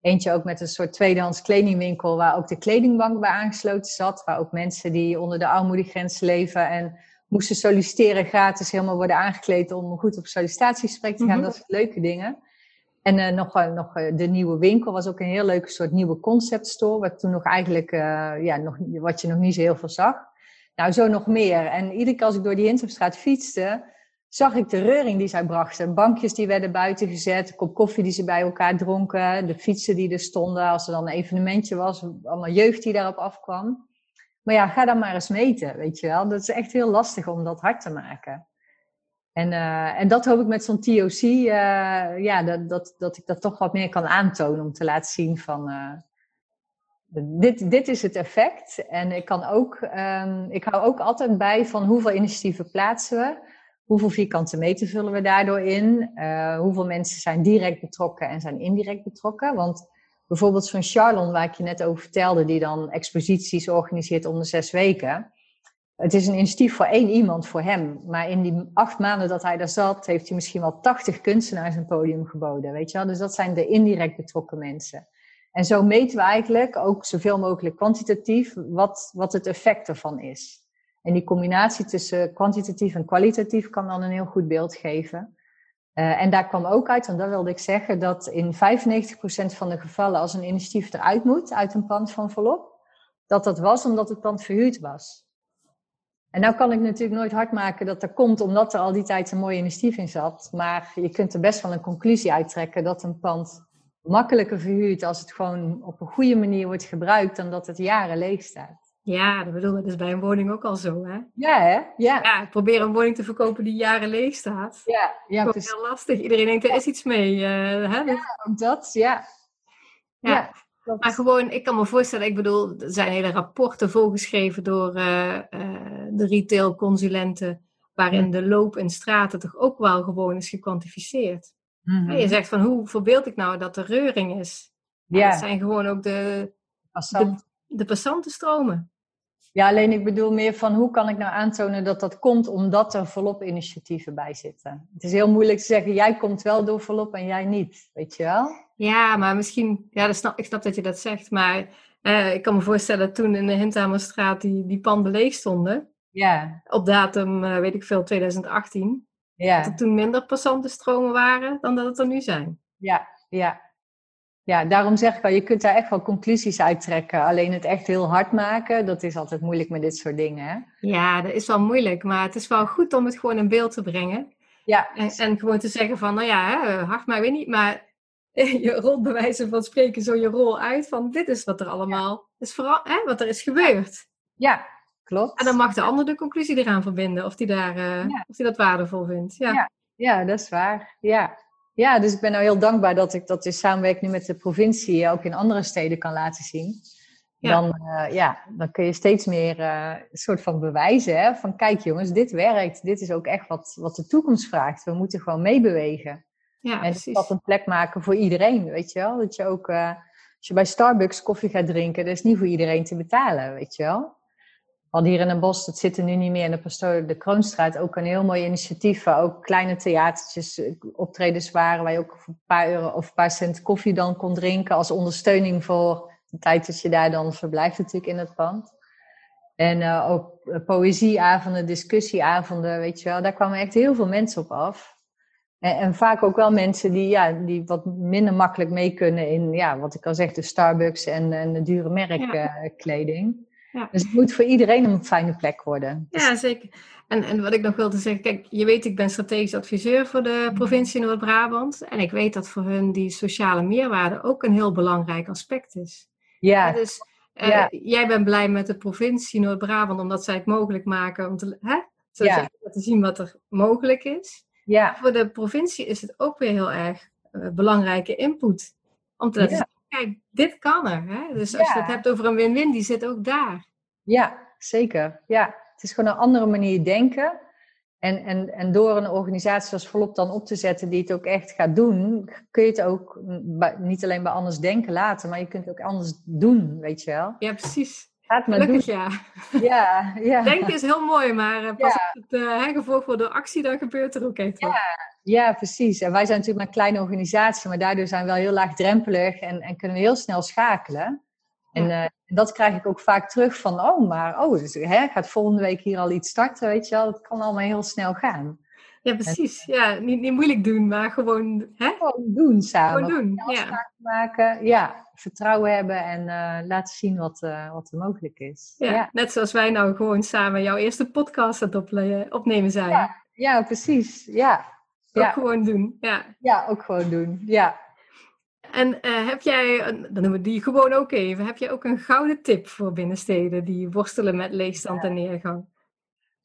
Eentje ook met een soort tweedehands kledingwinkel waar ook de kledingbank bij aangesloten zat. Waar ook mensen die onder de armoedegrens leven en moesten solliciteren gratis helemaal worden aangekleed om goed op sollicitatiegesprek te gaan. Mhm. Dat zijn leuke dingen. En uh, nog, uh, nog uh, de nieuwe winkel was ook een heel leuke soort nieuwe concept store. Wat toen nog eigenlijk, ja, nog, wat je nog niet zo heel veel zag. Nou, zo nog meer. En iedere keer als ik door die Hintempstraat fietste, zag ik de reuring die zij brachten. Bankjes die werden buiten gezet, kop koffie die ze bij elkaar dronken, de fietsen die er stonden als er dan een evenementje was, allemaal jeugd die daarop afkwam. Maar ja, ga dan maar eens meten, weet je wel. Dat is echt heel lastig om dat hard te maken. En, uh, en dat hoop ik met zo'n TOC, uh, ja, dat, dat, dat ik dat toch wat meer kan aantonen om te laten zien van, uh, dit, dit is het effect. En ik kan ook, um, ik hou ook altijd bij van hoeveel initiatieven plaatsen we, hoeveel vierkante meter vullen we daardoor in, hoeveel mensen zijn direct betrokken en zijn indirect betrokken. Want bijvoorbeeld zo'n Charlon, waar ik je net over vertelde, die dan exposities organiseert om de zes weken het is een initiatief voor één iemand, voor hem. Maar in die acht maanden dat hij daar zat, heeft hij misschien wel tachtig kunstenaars een podium geboden. Weet je wel? Dus dat zijn de indirect betrokken mensen. En zo meten we eigenlijk ook zoveel mogelijk kwantitatief wat, wat het effect ervan is. En die combinatie tussen kwantitatief en kwalitatief kan dan een heel goed beeld geven. Uh, en daar kwam ook uit, en dat wilde ik zeggen, dat in 95% van de gevallen als een initiatief eruit moet uit een pand van volop, dat dat was omdat het pand verhuurd was. En nou kan ik natuurlijk nooit hard maken dat dat komt omdat er al die tijd een mooie initiatief in zat. Maar je kunt er best wel een conclusie uittrekken dat een pand makkelijker verhuurt als het gewoon op een goede manier wordt gebruikt dan dat het jaren leeg staat. Ja, dat bedoel, dat is bij een woning ook al zo, hè? Ja, hè? Ja. Ja, probeer een woning te verkopen die jaren leeg staat. Ja, ja, Dat is heel lastig. Iedereen denkt, er is iets mee. eh, hè? Ook dat, ja. Ja. Maar gewoon, ik kan me voorstellen, ik bedoel, er zijn hele rapporten volgeschreven door eh, eh, de retailconsulenten, waarin de loop in straten toch ook wel gewoon is gekwantificeerd. Mhm. Je zegt van, hoe verbeeld ik nou dat er reuring is? Ja. Ja, Dat zijn gewoon ook de, passant. de passantenstromen. Ja, alleen ik bedoel meer van hoe kan ik nou aantonen dat dat komt omdat er volop initiatieven bij zitten. Het is heel moeilijk te zeggen, jij komt wel door volop en jij niet, weet je wel? Ja, maar misschien, ja, dat snap, ik snap dat je dat zegt, maar eh, ik kan me voorstellen dat toen in de Hinthamerstraat die, die panden leeg stonden, Ja, op datum, eh, weet ik veel, 2018, dat ja, er toen minder passantenstromen waren dan dat het er nu zijn. ja, ja. Ja, daarom zeg ik al, je kunt daar echt wel conclusies uit trekken. Alleen het echt heel hard maken, dat is altijd moeilijk met dit soort dingen. Hè? Ja, dat is wel moeilijk, maar het is wel goed om het gewoon in beeld te brengen. Ja, En, en gewoon te zeggen van, nou ja, hè, hard maar weer niet, maar je rolt bij wijze van spreken zo je rol uit van dit is wat er allemaal is, vooral, hè, wat er is gebeurd. ja, klopt. En dan mag de ander de conclusie eraan verbinden, of die, daar, eh, Ja. of die dat waardevol vindt. Ja. Ja. Ja, dat is waar. Ja. Ja, dus ik ben nou heel dankbaar dat ik dat in samenwerking nu met de provincie ook in andere steden kan laten zien. Ja. Dan, eh, ja, dan kun je steeds meer eh, een soort van bewijzen. Hè? Van kijk jongens, dit werkt. Dit is ook echt wat, wat de toekomst vraagt. We moeten gewoon meebewegen. Ja, en dat een plek maken voor iedereen, weet je wel. Dat je ook, eh, als je bij Starbucks koffie gaat drinken, dat is niet voor iedereen te betalen, weet je wel. Hadden hier in een bos, dat zit er nu niet meer, in de Pastoor de Kroonstraat, ook een heel mooi initiatief. Waar ook kleine theatertjes, eh, optredens waren, waar je ook voor een paar euro of een paar cent koffie dan kon drinken. Als ondersteuning voor de tijd dat je daar dan verblijft natuurlijk in het pand. En eh, ook eh, poëzieavonden, discussieavonden, weet je wel. Daar kwamen echt heel veel mensen op af. En, en vaak ook wel mensen die, ja, die wat minder makkelijk mee kunnen in, ja, wat ik al zeg, de Starbucks en, en de dure merkkleding. Ja. Dus het moet voor iedereen een fijne plek worden. Dus- Ja, zeker. En, en wat ik nog wilde zeggen, kijk, je weet, ik ben strategisch adviseur voor de provincie Noord-Brabant. En ik weet dat voor hun die sociale meerwaarde ook een heel belangrijk aspect is. ja, Dus eh, Ja. jij bent blij met de provincie Noord-Brabant omdat zij het mogelijk maken om te, hè? Zo Ja. te zien wat er mogelijk is. ja, Voor de provincie is het ook weer heel erg eh, belangrijke input. Om te laten Ja. zien, kijk, dit kan er. Hè? Dus als je het hebt over een win-win, die zit ook daar. ja, zeker. Ja, het is gewoon een andere manier denken. En, en, en door een organisatie als Volop dan op te zetten die het ook echt gaat doen, kun je het ook niet alleen bij anders denken laten, maar je kunt het ook anders doen, weet je wel. Ja, precies. Gaat maar doen. Gelukkig ja. Ja, ja. Denken is heel mooi, maar eh, pas Ja. het eh, hè, gevolgd wordt door actie, dan gebeurt er ook echt wat. Ja, precies. En wij zijn natuurlijk maar een kleine organisatie, maar daardoor zijn we wel heel laagdrempelig en, en kunnen we heel snel schakelen. En eh, dat krijg ik ook vaak terug van, oh, maar oh, dus, hè, gaat volgende week hier al iets starten, weet je wel. Dat kan allemaal heel snel gaan. Ja, precies. Ja, niet, niet moeilijk doen, maar gewoon, hè? Gewoon doen samen. gewoon doen. Ja. Afspraken maken, ja, vertrouwen hebben en eh, laten zien wat, eh, wat er mogelijk is. Ja. Ja, Net zoals wij nou gewoon samen jouw eerste podcast aan het opnemen zijn. Ja. ja precies. Ja. Ook Ja. gewoon doen. Ja. ja, ook gewoon doen. Ja. En eh, heb jij, dan noemen we die gewoon ook even, heb jij ook een gouden tip voor binnensteden die worstelen met leegstand en neergang?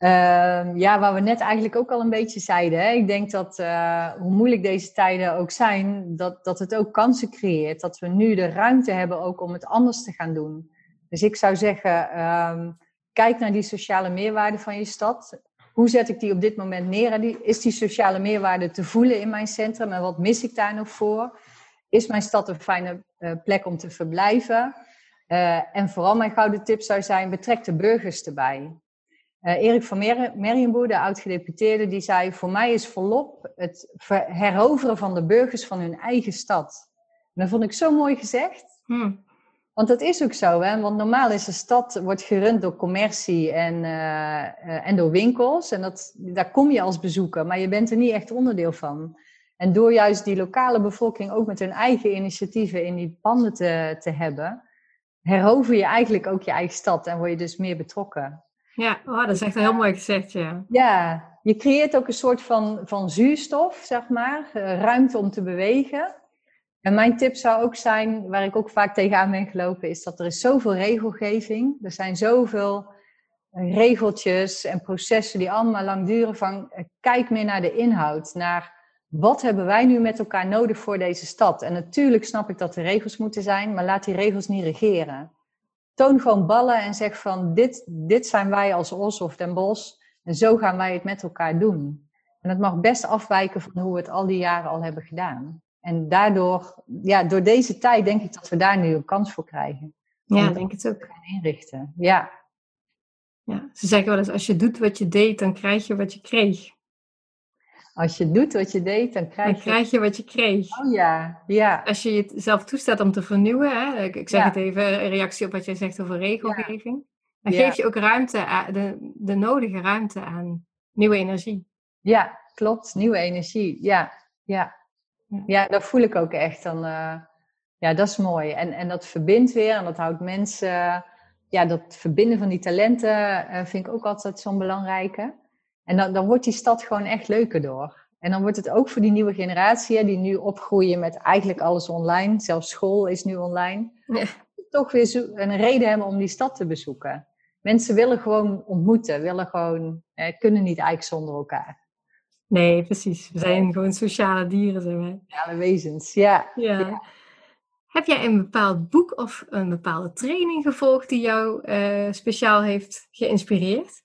Ehm, ja, waar we net eigenlijk ook al een beetje zeiden. Hè? Ik denk dat eh, hoe moeilijk deze tijden ook zijn, dat, dat het ook kansen creëert. Dat we nu de ruimte hebben ook om het anders te gaan doen. Dus ik zou zeggen, ehm, kijk naar die sociale meerwaarde van je stad. Hoe zet ik die op dit moment neer? Is die sociale meerwaarde te voelen in mijn centrum? En wat mis ik daar nog voor? Is mijn stad een fijne eh, plek om te verblijven? Eh, en vooral mijn gouden tip zou zijn, betrek de burgers erbij. Eh, Erik van Mer de oud-gedeputeerde, die zei: Voor mij is volop het ver- heroveren van de burgers van hun eigen stad. En dat vond ik zo mooi gezegd. Hm. Want dat is ook zo, hè? want normaal is een stad wordt gerund door commercie en, eh, eh, en door winkels. En dat, daar kom je als bezoeker, maar je bent er niet echt onderdeel van. En door juist die lokale bevolking ook met hun eigen initiatieven in die panden te, te hebben, herover je eigenlijk ook je eigen stad en word je dus meer betrokken. Ja, oh, dat is echt heel mooi gezegd, ja. Ja, je creëert ook een soort van, van zuurstof, zeg maar, eh, ruimte om te bewegen. En mijn tip zou ook zijn, waar ik ook vaak tegenaan ben gelopen, is dat er is zoveel regelgeving. Er zijn zoveel eh, regeltjes en processen die allemaal lang duren. Van, eh, kijk meer naar de inhoud, naar wat hebben wij nu met elkaar nodig voor deze stad. En natuurlijk snap ik dat er regels moeten zijn, maar laat die regels niet regeren. Toon gewoon ballen en zeg van dit, dit zijn wij als Os of Den Bosch en zo gaan wij het met elkaar doen. En het mag best afwijken van hoe we het al die jaren al hebben gedaan. En daardoor, ja, door deze tijd denk ik dat we daar nu een kans voor krijgen. Ja, denk het ook. Gaan inrichten. Ja. ja. Ze zeggen wel eens, als je doet wat je deed, dan krijg je wat je kreeg. Als je doet wat je deed, dan krijg, dan krijg je wat je kreeg. Oh ja, ja. Als je jezelf toestaat om te vernieuwen, hè? ik zeg het even, een reactie op wat jij zegt over regelgeving. Dan geef je ook ruimte, de, de nodige ruimte aan nieuwe energie. Ja, klopt. Nieuwe energie. Ja, ja. Ja, dat voel ik ook echt. Dan, uh, ja, dat is mooi. En, en dat verbindt weer en dat houdt mensen. ja, dat verbinden van die talenten uh, vind ik ook altijd zo'n belangrijke. En dan, dan wordt die stad gewoon echt leuker door. En dan wordt het ook voor die nieuwe generatie, die nu opgroeien met eigenlijk alles online. Zelfs school is nu online. Ja. Toch weer een reden hebben om die stad te bezoeken. Mensen willen gewoon ontmoeten, willen gewoon, eh, kunnen niet eigenlijk zonder elkaar. Nee, precies. We zijn gewoon sociale dieren, zijn wij. Sociale wezens, ja. ja. Heb jij een bepaald boek of een bepaalde training gevolgd die jou uh, speciaal heeft geïnspireerd?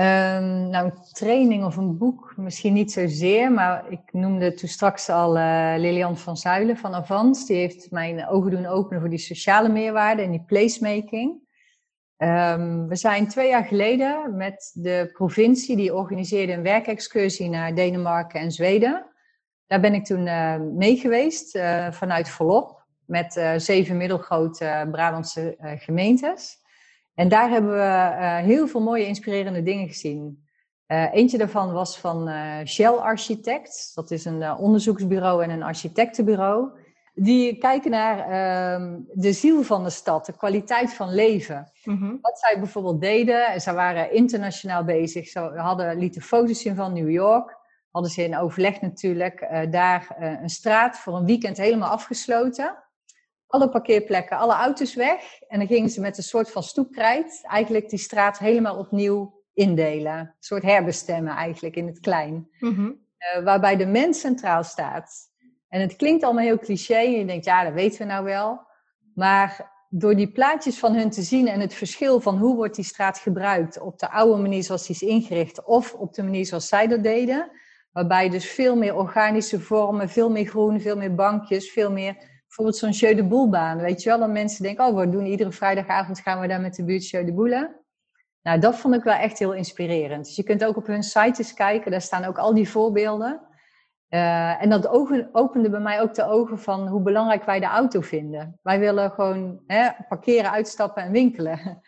Um, nou, een training of een boek misschien niet zozeer, maar ik noemde toen straks al uh, Lilian van Zuilen van Avans. Die heeft mijn ogen doen openen voor die sociale meerwaarde en die placemaking. Um, we zijn twee jaar geleden met de provincie, die organiseerde een werkexcursie naar Denemarken en Zweden. Daar ben ik toen uh, mee geweest uh, vanuit Volop met zeven middelgrote Brabantse gemeentes. En daar hebben we heel veel mooie inspirerende dingen gezien. eentje daarvan was van Shell Architects. Dat is een onderzoeksbureau en een architectenbureau die kijken naar ehm, de ziel van de stad, de kwaliteit van leven. Mhm. Wat zij bijvoorbeeld deden, ze waren internationaal bezig. Ze hadden, lieten foto's zien van New York. Hadden ze in overleg natuurlijk daar een straat voor een weekend helemaal afgesloten. Alle parkeerplekken, alle auto's weg. En dan gingen ze met een soort van stoepkrijt eigenlijk die straat helemaal opnieuw indelen. Een soort herbestemmen eigenlijk in het klein. Mm -hmm. uh, waarbij de mens centraal staat. En het klinkt allemaal heel cliché en je denkt, ja, dat weten we nou wel. Maar door die plaatjes van hun te zien en het verschil van hoe wordt die straat gebruikt op de oude manier zoals die is ingericht of op de manier zoals zij dat deden, waarbij dus veel meer organische vormen, veel meer groen, veel meer bankjes, veel meer, bijvoorbeeld zo'n Jeu de Boelbaan, weet je wel, dan mensen denken, oh, we doen iedere vrijdagavond gaan we daar met de buurt Jeu de Boelen. Nou, dat vond ik wel echt heel inspirerend. Dus je kunt ook op hun sites kijken, daar staan ook al die voorbeelden. Uh, en dat opende bij mij ook de ogen van hoe belangrijk wij de auto vinden. Wij willen gewoon hè, parkeren, uitstappen en winkelen.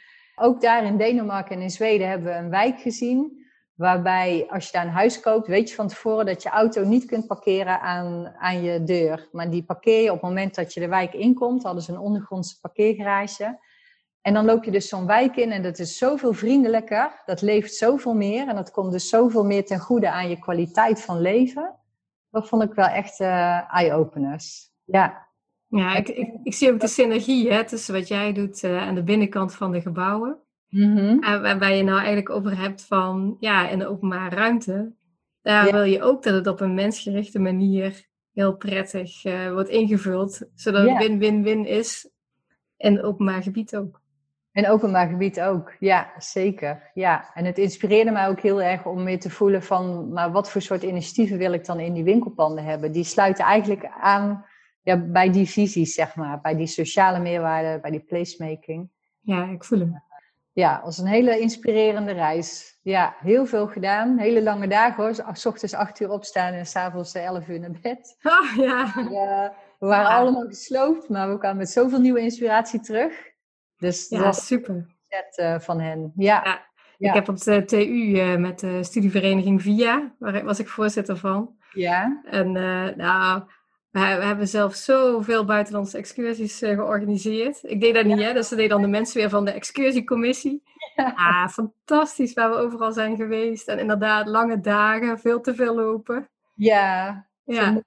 Ook daar in Denemarken en in Zweden hebben we een wijk gezien. Waarbij als je daar een huis koopt, weet je van tevoren dat je auto niet kunt parkeren aan, aan je deur. Maar die parkeer je op het moment dat je de wijk inkomt. Hadden ze een ondergrondse parkeergarage. En dan loop je dus zo'n wijk in en dat is zoveel vriendelijker. Dat leeft zoveel meer en dat komt dus zoveel meer ten goede aan je kwaliteit van leven dat vond ik wel echt uh, eye-openers. Ja. Ja, ik, ik, ik, zie ook de synergie hè, tussen wat jij doet uh, aan de binnenkant van de gebouwen. Mm-hmm. En waarbij je nou eigenlijk over hebt van, ja, in de openbare ruimte. Daar wil je ook dat het op een mensgerichte manier heel prettig uh, wordt ingevuld. Zodat het win-win-win is in het openbaar gebied ook. En openbaar gebied ook, ja, zeker. Ja. En het inspireerde mij ook heel erg om meer te voelen van, maar wat voor soort initiatieven wil ik dan in die winkelpanden hebben? Die sluiten eigenlijk aan ja, bij die visies, zeg maar, bij die sociale meerwaarde, bij die placemaking. Ja, ik voel hem. Ja, als een hele inspirerende reis. Ja, heel veel gedaan. Hele lange dagen hoor. S ochtends acht uur opstaan en s'avonds elf uur naar bed. Oh, ja. ja we waren allemaal gesloopt, maar we kwamen met zoveel nieuwe inspiratie terug. Dus ja, dat super. Set, uh, van hen. Ja. ja. Ik heb op de TU uh, met de studievereniging VIA, waar was ik voorzitter van. Ja. En uh, nou, we, hebben zelf zoveel buitenlandse excursies georganiseerd. Ik deed dat niet, hè? Dus dat deden dan de mensen weer van de excursiecommissie. Ja. Ah, fantastisch waar we overal zijn geweest. En inderdaad, lange dagen, veel te veel lopen. Ja, ja.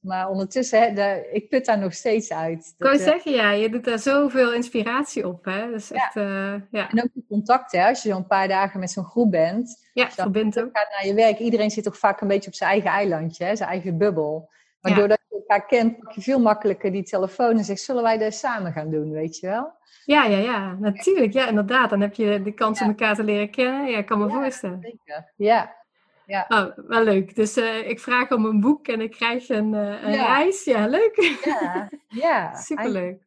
Maar ondertussen, hè, de, ik put daar nog steeds uit. Ik wou Dat, eh, zeggen, ja, je doet daar zoveel inspiratie op, hè. Dat is Ja. eh, En ook de contact, hè, als je zo'n paar dagen met zo'n groep bent. ja verbindt ook. gaat naar je werk. Iedereen zit toch vaak een beetje op zijn eigen eilandje, hè, zijn eigen bubbel. Maar Ja. doordat elkaar kent, pak je veel makkelijker die telefoon en zegt, zullen wij dat samen gaan doen, weet je wel? Ja, ja, ja, natuurlijk. Ja, inderdaad. Dan heb je de kans om elkaar te leren kennen. Ja, ik kan me Ja. voorstellen. Zeker. Ja. Oh, wel leuk. Dus eh, ik vraag om een boek en ik krijg een, eh, een Ja. reis. Ja, leuk. Ja. ja. Superleuk.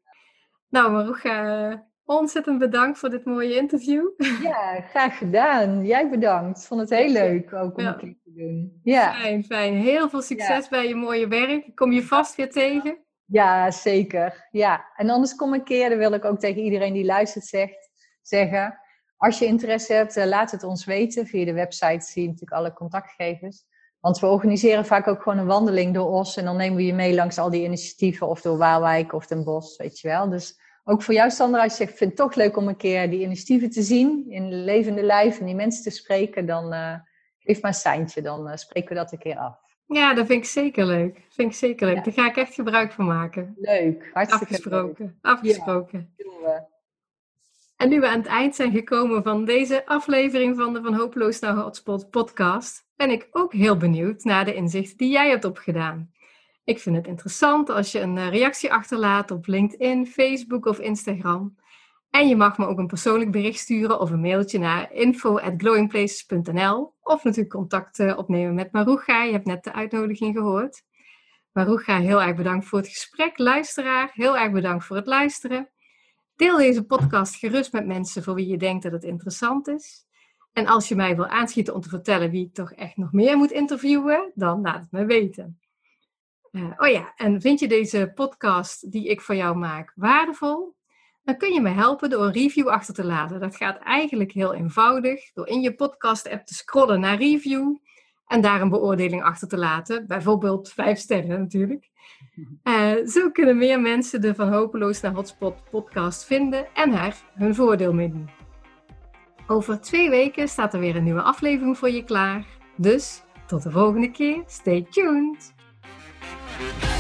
Nou, Maruga, eh, ontzettend bedankt voor dit mooie interview. Ja, graag gedaan. Jij bedankt. Vond het heel leuk ook om Ja. een keer te doen. Ja. Fijn, fijn. Heel veel succes bij je mooie werk. Ik kom je vast weer tegen. ja, zeker. Ja. En anders kom een keer, dat wil ik ook tegen iedereen die luistert zegt, zeggen. Als je interesse hebt, eh, laat het ons weten. Via de website zie je natuurlijk alle contactgegevens. Want we organiseren vaak ook gewoon een wandeling door Os. En dan nemen we je mee langs al die initiatieven. Of door Waalwijk of Den Bosch, weet je wel. Dus ook voor jou, Sandra, als je zegt, ik vind het toch leuk om een keer die initiatieven te zien. In levende lijf en die mensen te spreken. Dan eh, geef maar een seintje. Dan eh, spreken we dat een keer af. Ja, dat vind ik zeker leuk. Vind ik zeker leuk. Ja. Daar ga ik echt gebruik van maken. Leuk. Hartstikke Afgesproken. Afgesproken. leuk. Doen we. En nu we aan het eind zijn gekomen van deze aflevering van de Van Hopeloos naar Hotspot podcast, ben ik ook heel benieuwd naar de inzichten die jij hebt opgedaan. Ik vind het interessant als je een eh, reactie achterlaat op LinkedIn, Facebook of Instagram. En je mag me ook een persoonlijk bericht sturen of een mailtje naar info@glowingplaces.nl of natuurlijk contact eh, opnemen met Maruga. Je hebt net de uitnodiging gehoord. Maruga, heel erg bedankt voor het gesprek. Luisteraar, heel erg bedankt voor het luisteren. Deel deze podcast gerust met mensen voor wie je denkt dat het interessant is. En als je mij wil aanschieten om te vertellen wie ik toch echt nog meer moet interviewen, dan laat het me weten. Eh, oh ja, en vind je deze podcast die ik voor jou maak waardevol? Dan kun je me helpen door een review achter te laten. Dat gaat eigenlijk heel eenvoudig door in je podcast-app te scrollen naar review en daar een beoordeling achter te laten. Bijvoorbeeld vijf sterren natuurlijk. Eh, zo kunnen meer mensen de Van Hopeloos naar Hotspot podcast vinden en er hun voordeel mee doen. Over twee weken staat er weer een nieuwe aflevering voor je klaar. Dus tot de volgende keer. Stay tuned! Música